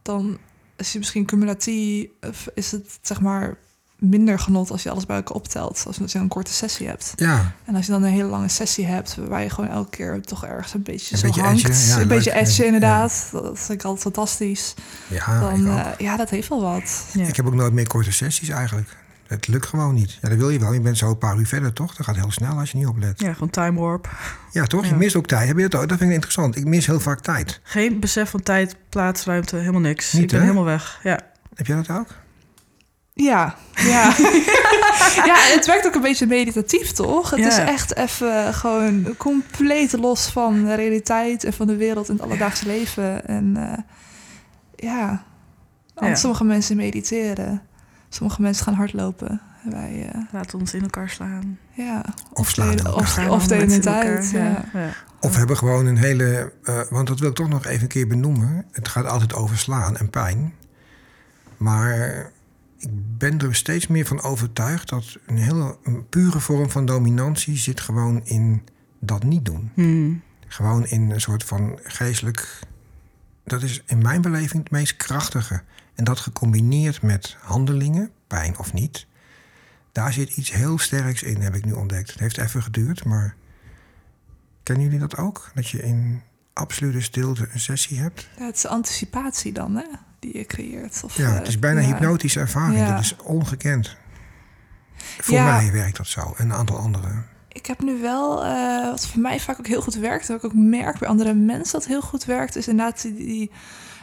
dan is je misschien cumulatief, of is het zeg maar minder genot als je alles bij elkaar optelt, als je een korte sessie hebt. Ja, En als je dan een hele lange sessie hebt, waar je gewoon elke keer toch ergens een beetje Een zo beetje hangt. edgen, ja, een beetje edge, Ja. inderdaad. Dat vind ik altijd fantastisch. ja dan, ik ook. eh, ja, dat heeft wel wat. Ja. Ik heb ook nooit meer korte sessies eigenlijk. Het lukt gewoon niet. Ja, dat wil je wel. Je bent zo een paar uur verder, toch? Dat gaat heel snel als je niet oplet. ja, gewoon time warp. Ja, toch? Je mist ook tijd. Heb je dat ook? Dat vind ik interessant. Ik mis heel vaak tijd. Geen besef van tijd, plaats, ruimte, helemaal niks. Niet, ik ben hè? helemaal weg. Ja. Heb jij dat ook? Ja, ja. ja, het werkt ook een beetje meditatief, toch? Het Ja. is echt even gewoon compleet los van de realiteit en van de wereld en het alledaagse leven. En eh, ja, Want Ja. sommige mensen mediteren, sommige mensen gaan hardlopen. En Wij, eh, Laten ons in elkaar slaan. ja, Of slaan delen- in of, elkaar. of delen het uit. Ja. Ja. Of hebben gewoon een hele... eh, want dat wil ik toch nog even een keer benoemen. Het gaat altijd over slaan en pijn. Maar ik ben er steeds meer van overtuigd... dat een hele een pure vorm van dominantie zit gewoon in dat niet doen. Hmm. Gewoon in een soort van geestelijk... Dat is in mijn beleving het meest krachtige. En dat gecombineerd met handelingen, pijn of niet... daar zit iets heel sterks in, heb ik nu ontdekt. Het heeft even geduurd, maar... Kennen jullie dat ook? Dat je in absolute stilte een sessie hebt? Ja, het is anticipatie dan, hè? Die je creëert. Of, Ja, eh, het is bijna ja. hypnotische ervaring. Ja. Dat is ongekend. Voor mij werkt dat zo. En een aantal anderen. Ik heb nu wel, eh, wat voor mij vaak ook heel goed werkt, wat ik ook merk bij andere mensen dat heel goed werkt, is inderdaad die, die-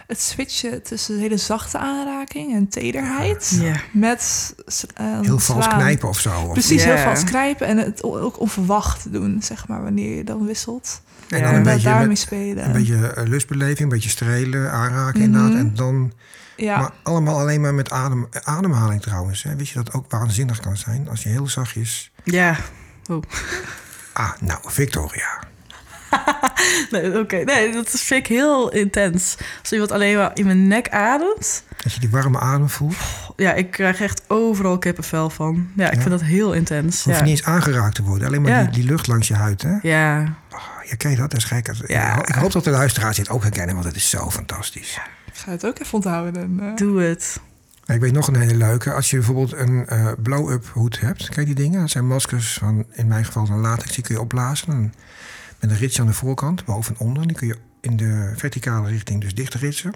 het switchen tussen hele zachte aanraking en tederheid. Ja. Met eh, Heel vals slaan. knijpen of zo. Of, Precies, heel vals knijpen en het ook onverwacht doen, zeg maar, wanneer je dan wisselt. en Ja. dan En een beetje, daarmee met, spelen. een beetje eh, lustbeleving, een beetje strelen, aanraken Mhm. inderdaad. En dan, ja, maar allemaal alleen maar met adem, ademhaling trouwens. Hè. Weet je dat ook waanzinnig kan zijn? Als je heel zachtjes... Ja. Ah, nou, Victoria. Nee, oké. Nee, dat vind ik heel intens. Als iemand alleen maar in mijn nek ademt. Dat je die warme adem voelt. Ja, ik krijg echt overal kippenvel van. Ja, ik Ja. vind dat heel intens. Hoef Ja. niet eens aangeraakt te worden. Alleen maar Ja. die, die lucht langs je huid, hè? ja, Oh, ja, ken je dat? Dat is gek. Ja. Ik hoop dat de luisteraars dit ook herkennen, want het is zo fantastisch. ik ga het ook even onthouden. En, eh, doe het. Ik weet nog een hele leuke. Als je bijvoorbeeld een eh, blow-up hoed hebt. Kijk die dingen? Dat zijn maskers van, in mijn geval, een latex. Die kun je opblazen. Dan met een rits aan de voorkant, boven en onder. Die kun je in de verticale richting dus dicht ritsen.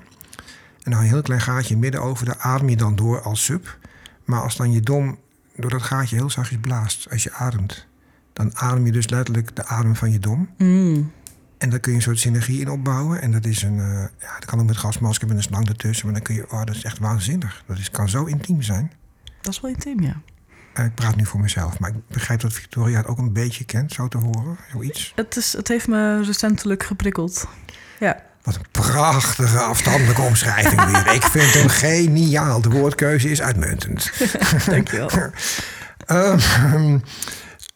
En dan een heel klein gaatje midden over. Daar adem je dan door als sub. Maar als dan je dom door dat gaatje heel zachtjes blaast, als je ademt... dan adem je dus letterlijk de adem van je dom. Mm. En daar kun je een soort synergie in opbouwen. En dat is een, eh, ja, dat kan ook met gasmasker, met een slang ertussen. Maar dan kun je, oh, dat is echt waanzinnig. Dat is, kan zo intiem zijn. Dat is wel intiem, ja. Eh, ik praat nu voor mezelf, maar ik begrijp dat Victoria het ook een beetje kent, zo te horen. Zoiets. Het, is, het heeft me recentelijk geprikkeld. Ja. Wat een prachtige afstandelijke omschrijving weer. Ik vind hem geniaal. De woordkeuze is uitmuntend. Dankjewel. Ehm,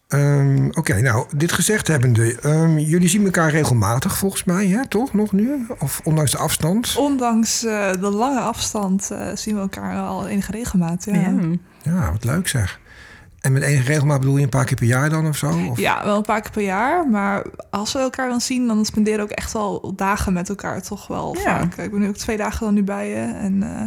ehm, Oké, nou, dit gezegd hebbende. ehm, jullie zien elkaar regelmatig volgens mij, hè? toch? Nog nu? Of ondanks de afstand? Ondanks eh, de lange afstand eh, zien we elkaar al enige regelmaat. Ja. Ja. Ja, wat leuk zeg. En met enige regelmaat bedoel je een paar keer per jaar dan of zo? Of? Ja, wel een paar keer per jaar. Maar als we elkaar dan zien, dan spenderen we ook echt wel dagen met elkaar. Toch wel Ja. vaak. Ik ben nu ook twee dagen dan nu bij je. En eh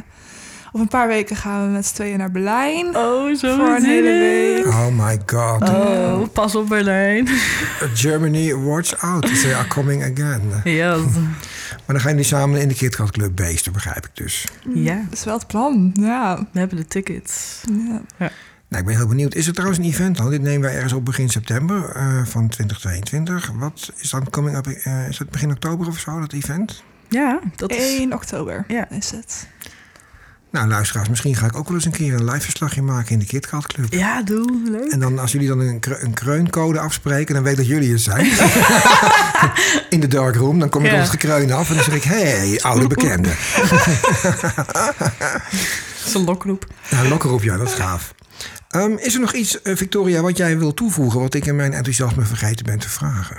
over een paar weken gaan we met z'n tweeën naar Berlijn. Oh, zo Voor een hele week. Oh my god. Oh, pas op Berlijn. Germany, watch out. They are coming again. ja. Maar dan gaan jullie samen in de KitKat Club beesten, begrijp ik dus. ja, Dat is wel het plan. Ja. we hebben de tickets. ja. Nou, ik ben heel benieuwd. Is er trouwens een event dan? Dit nemen wij ergens op begin september eh, van 2022. Wat is dan coming up? eh, is het begin oktober of zo, dat event? Ja, dat is... 1 oktober Ja. is het. Nou, luisteraars, misschien ga ik ook wel eens een keer een live verslagje maken in de KitKat Club. Ja, doe. Leuk. En dan als jullie dan een, kre- een kreuncode afspreken, dan weet ik dat jullie het zijn. in de darkroom, dan kom ik Ja. op het gekreun af en dan zeg ik, hé, hey, oude bekende. Dat is een lokroep. Ja, lokker op, ja, dat is gaaf. Ehm, is er nog iets, eh, Victoria, wat jij wil toevoegen... wat ik in mijn enthousiasme vergeten ben te vragen?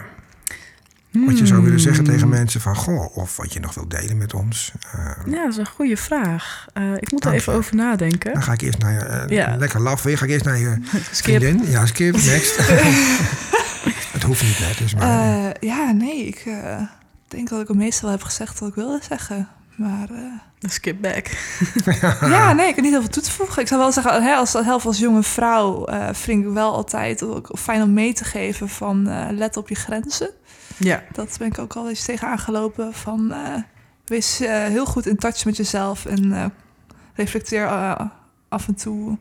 Wat je zou willen zeggen Hmm. tegen mensen van... goh, of wat je nog wilt delen met ons. Eh, Ja, dat is een goede vraag. Eh, ik moet er even je. over nadenken. dan ga ik eerst naar je... eh, Ja. Lekker laf weer. Ga ik eerst naar je Skip. vriendin. Ja, skip, next. Het hoeft niet net, dus maar... Ja, nee. Ik denk dat ik het meestal heb gezegd wat ik wilde zeggen. Maar eh, Skip back. ja, nee, ik heb niet heel veel toe te voegen. Ik zou wel zeggen, hè, als, zelf als jonge vrouw eh, vind ik wel altijd ook fijn om mee te geven van eh, let op je grenzen. Ja. Dat ben ik ook al eens tegen aangelopen van wees heel goed in touch met jezelf en reflecteer af en toe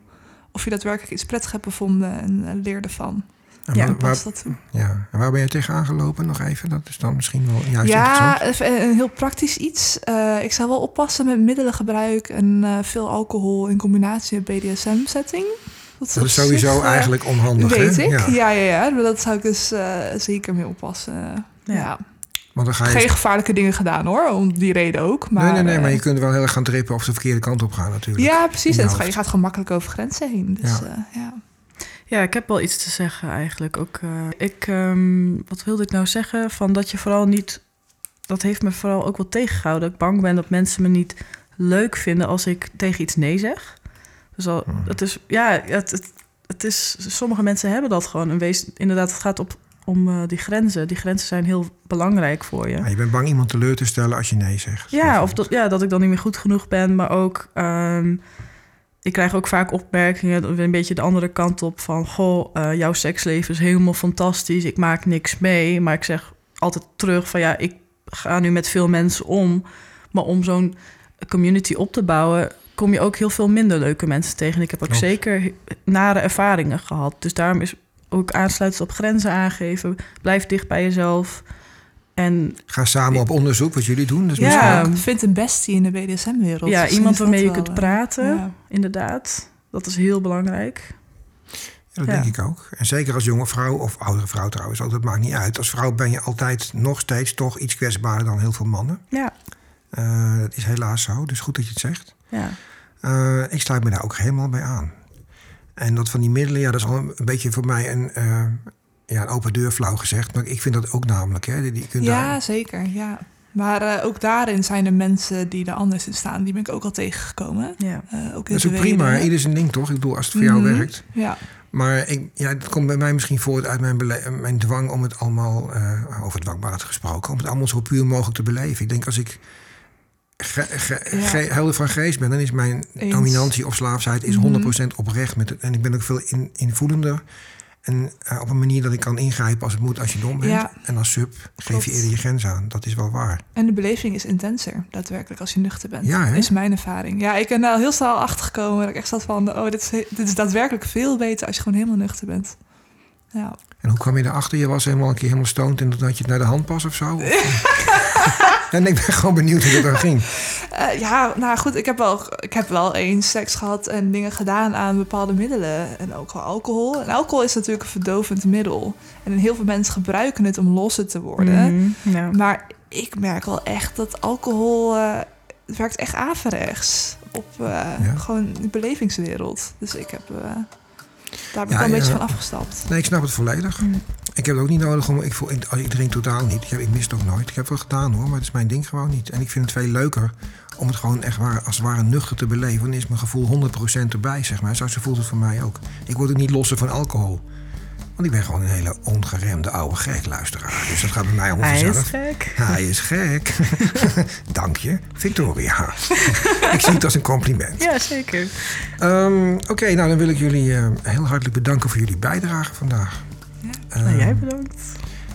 of je daadwerkelijk iets prettig hebt bevonden en leer ervan. En ja, waar, dat toe. ja. En waar ben je tegen aangelopen nog even? Dat is dan misschien wel juist Ja, een heel praktisch iets. Eh, ik zou wel oppassen met middelengebruik en eh, veel alcohol in combinatie met BDSM-setting. Dat is sowieso eigenlijk onhandig, Weet hè? ik, Ja. ja, ja, ja. Maar dat zou ik dus eh, zeker mee oppassen. Ja. Ja. Want dan ga je... Geen gevaarlijke dingen gedaan hoor, om die reden ook. Maar, nee, nee, nee, maar eh, je kunt wel heel erg gaan trippen of de verkeerde kant op gaan natuurlijk. Ja, precies. En het gaat- hoofd. je gaat gewoon makkelijk over grenzen heen. Dus ja. Ja, ik heb wel iets te zeggen eigenlijk. Ook, eh, ik, ehm, wat wilde ik nou zeggen? Van dat je vooral niet... Dat heeft me vooral ook wel tegengehouden. Dat ik bang ben dat mensen me niet leuk vinden als ik tegen iets nee zeg. Dus al, Hmm. het is... Ja, het, het, het is... Sommige mensen hebben dat gewoon. En wees, inderdaad, het gaat op, om eh, die grenzen. Die grenzen zijn heel belangrijk voor je. Ja, je bent bang iemand teleur te stellen als je nee zegt. Ja, of dat, ja, dat ik dan niet meer goed genoeg ben. Maar ook, ehm, ik krijg ook vaak opmerkingen, een beetje de andere kant op van... Goh, eh, jouw seksleven is helemaal fantastisch, ik maak niks mee. Maar ik zeg altijd terug van ja, ik ga nu met veel mensen om. Maar om zo'n community op te bouwen, kom je ook heel veel minder leuke mensen tegen. Ik heb ook Klopt. zeker nare ervaringen gehad. Dus daarom is ook aansluiten op grenzen aangeven. Blijf dicht bij jezelf. En Ga samen op onderzoek, wat jullie doen. Dus Ja. Vind een bestie in de BDSM-wereld. ja, Misschien iemand waarmee je kunt eh, praten, ja. inderdaad. Dat is heel belangrijk. Ja, dat Ja. denk ik ook. En zeker als jonge vrouw of oudere vrouw trouwens, ook, dat maakt niet uit. Als vrouw ben je altijd nog steeds toch iets kwetsbaarder dan heel veel mannen. Ja, Eh, dat is helaas zo, dus goed dat je het zegt. ja. Eh, ik sluit me daar ook helemaal bij aan. En dat van die middelen, ja, dat is al een, beetje voor mij een, eh, ja, een open deur flauw gezegd. Maar ik vind dat ook namelijk. Hè, die, die kunt Ja, daar- zeker. Ja. Maar eh, ook daarin zijn er mensen die er anders in staan. Die ben ik ook al tegengekomen. ja. Eh, ook in dat is ook prima. Ieder zijn ding, toch? Ik bedoel, als het voor jou Mhm. werkt. Ja, Maar ik, ja, het komt bij mij misschien voort uit mijn, bele- mijn dwang om het allemaal, eh, over dwangbaarheid gesproken, om het allemaal zo puur mogelijk te beleven. Ik denk als ik ge, ge, Ja. ge- helder van geest ben, dan is mijn Eens. dominantie of slaafsheid is Mhm. 100% oprecht. Met het, en ik ben ook veel in, invoelender. En eh, op een manier dat ik kan ingrijpen als het moet als je dom bent. Ja. En als sub geef je eerder je grens aan. Dat is wel waar. en de beleving is intenser, daadwerkelijk, als je nuchter bent. Ja, hè? is mijn ervaring. Ja, ik ben daar heel snel achter gekomen. Dat ik echt zat van, oh, dit is, dit is daadwerkelijk veel beter als je gewoon helemaal nuchter bent. Ja. En hoe kwam je erachter? Je was helemaal een keer helemaal stoned en dan had je het naar de hand pas of zo? en ik ben gewoon benieuwd hoe dat dan ging. Eh, ja, nou goed, ik heb, wel, ik heb wel eens seks gehad en dingen gedaan aan bepaalde middelen. En ook wel alcohol. En alcohol is natuurlijk een verdovend middel. En heel veel mensen gebruiken het om losser te worden. Mhm, ja. Maar ik merk wel echt dat alcohol... eh, het werkt echt averechts op eh, Ja. gewoon de belevingswereld. Dus ik heb... eh, daar ben ik Ja, wel een beetje ja. van afgestapt. Nee, ik snap het volledig. Mm. Ik heb het ook niet nodig om. Ik, voel, ik, ik drink totaal niet. Ik, heb, ik mis het ook nooit. Ik heb het wel gedaan hoor, maar het is mijn ding gewoon niet. En ik vind het veel leuker om het gewoon echt waar, als het ware nuchter te beleven. Dan is mijn gevoel 100% erbij, zeg maar. Zo voelt het voor mij ook. Ik word ook niet losser van alcohol. Want ik ben gewoon een hele ongeremde oude gek luisteraar. Dus dat gaat bij mij allemaal Hij is gek. Hij is gek. Dank je, Victoria. ik zie het als een compliment. Ja, zeker. Ehm, Oké, nou dan wil ik jullie eh, heel hartelijk bedanken voor jullie bijdrage vandaag. Ja. Nou, jij bedankt.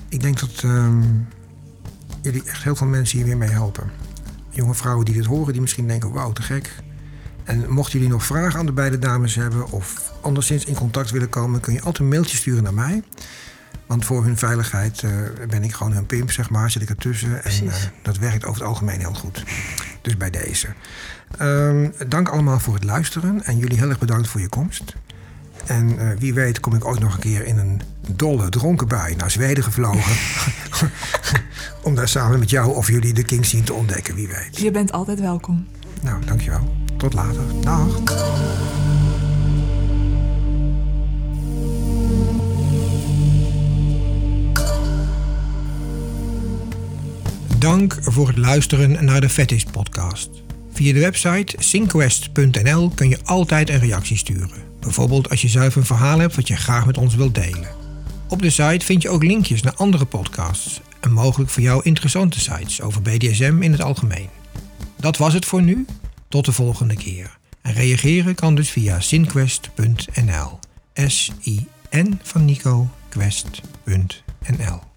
ik denk dat ehm, jullie echt heel veel mensen hier weer mee helpen. Jonge vrouwen die dit horen, die misschien denken, wauw, te gek. En mochten jullie nog vragen aan de beide dames hebben... of anderszins in contact willen komen... kun je altijd een mailtje sturen naar mij. Want voor hun veiligheid eh, ben ik gewoon hun pimp, zeg maar. Zit ik ertussen. En eh, dat werkt over het algemeen heel goed. Dus bij deze. Ehm, dank allemaal voor het luisteren. En jullie heel erg bedankt voor je komst. En eh, wie weet kom ik ooit nog een keer in een dolle, dronken bui naar Zweden gevlogen. om daar samen met jou of jullie de King Scene te ontdekken, wie weet. Je bent altijd welkom. Nou, dankjewel. Tot later. Dag. Dank voor het luisteren naar de Fetish podcast. Via de website synquest.nl kun je altijd een reactie sturen. Bijvoorbeeld als je zelf een verhaal hebt wat je graag met ons wilt delen. Op de site vind je ook linkjes naar andere podcasts en mogelijk voor jou interessante sites over BDSM in het algemeen. Dat was het voor nu. Tot de volgende keer. En reageren kan dus via synquest.nl. S-I-N van Nico, quest.nl.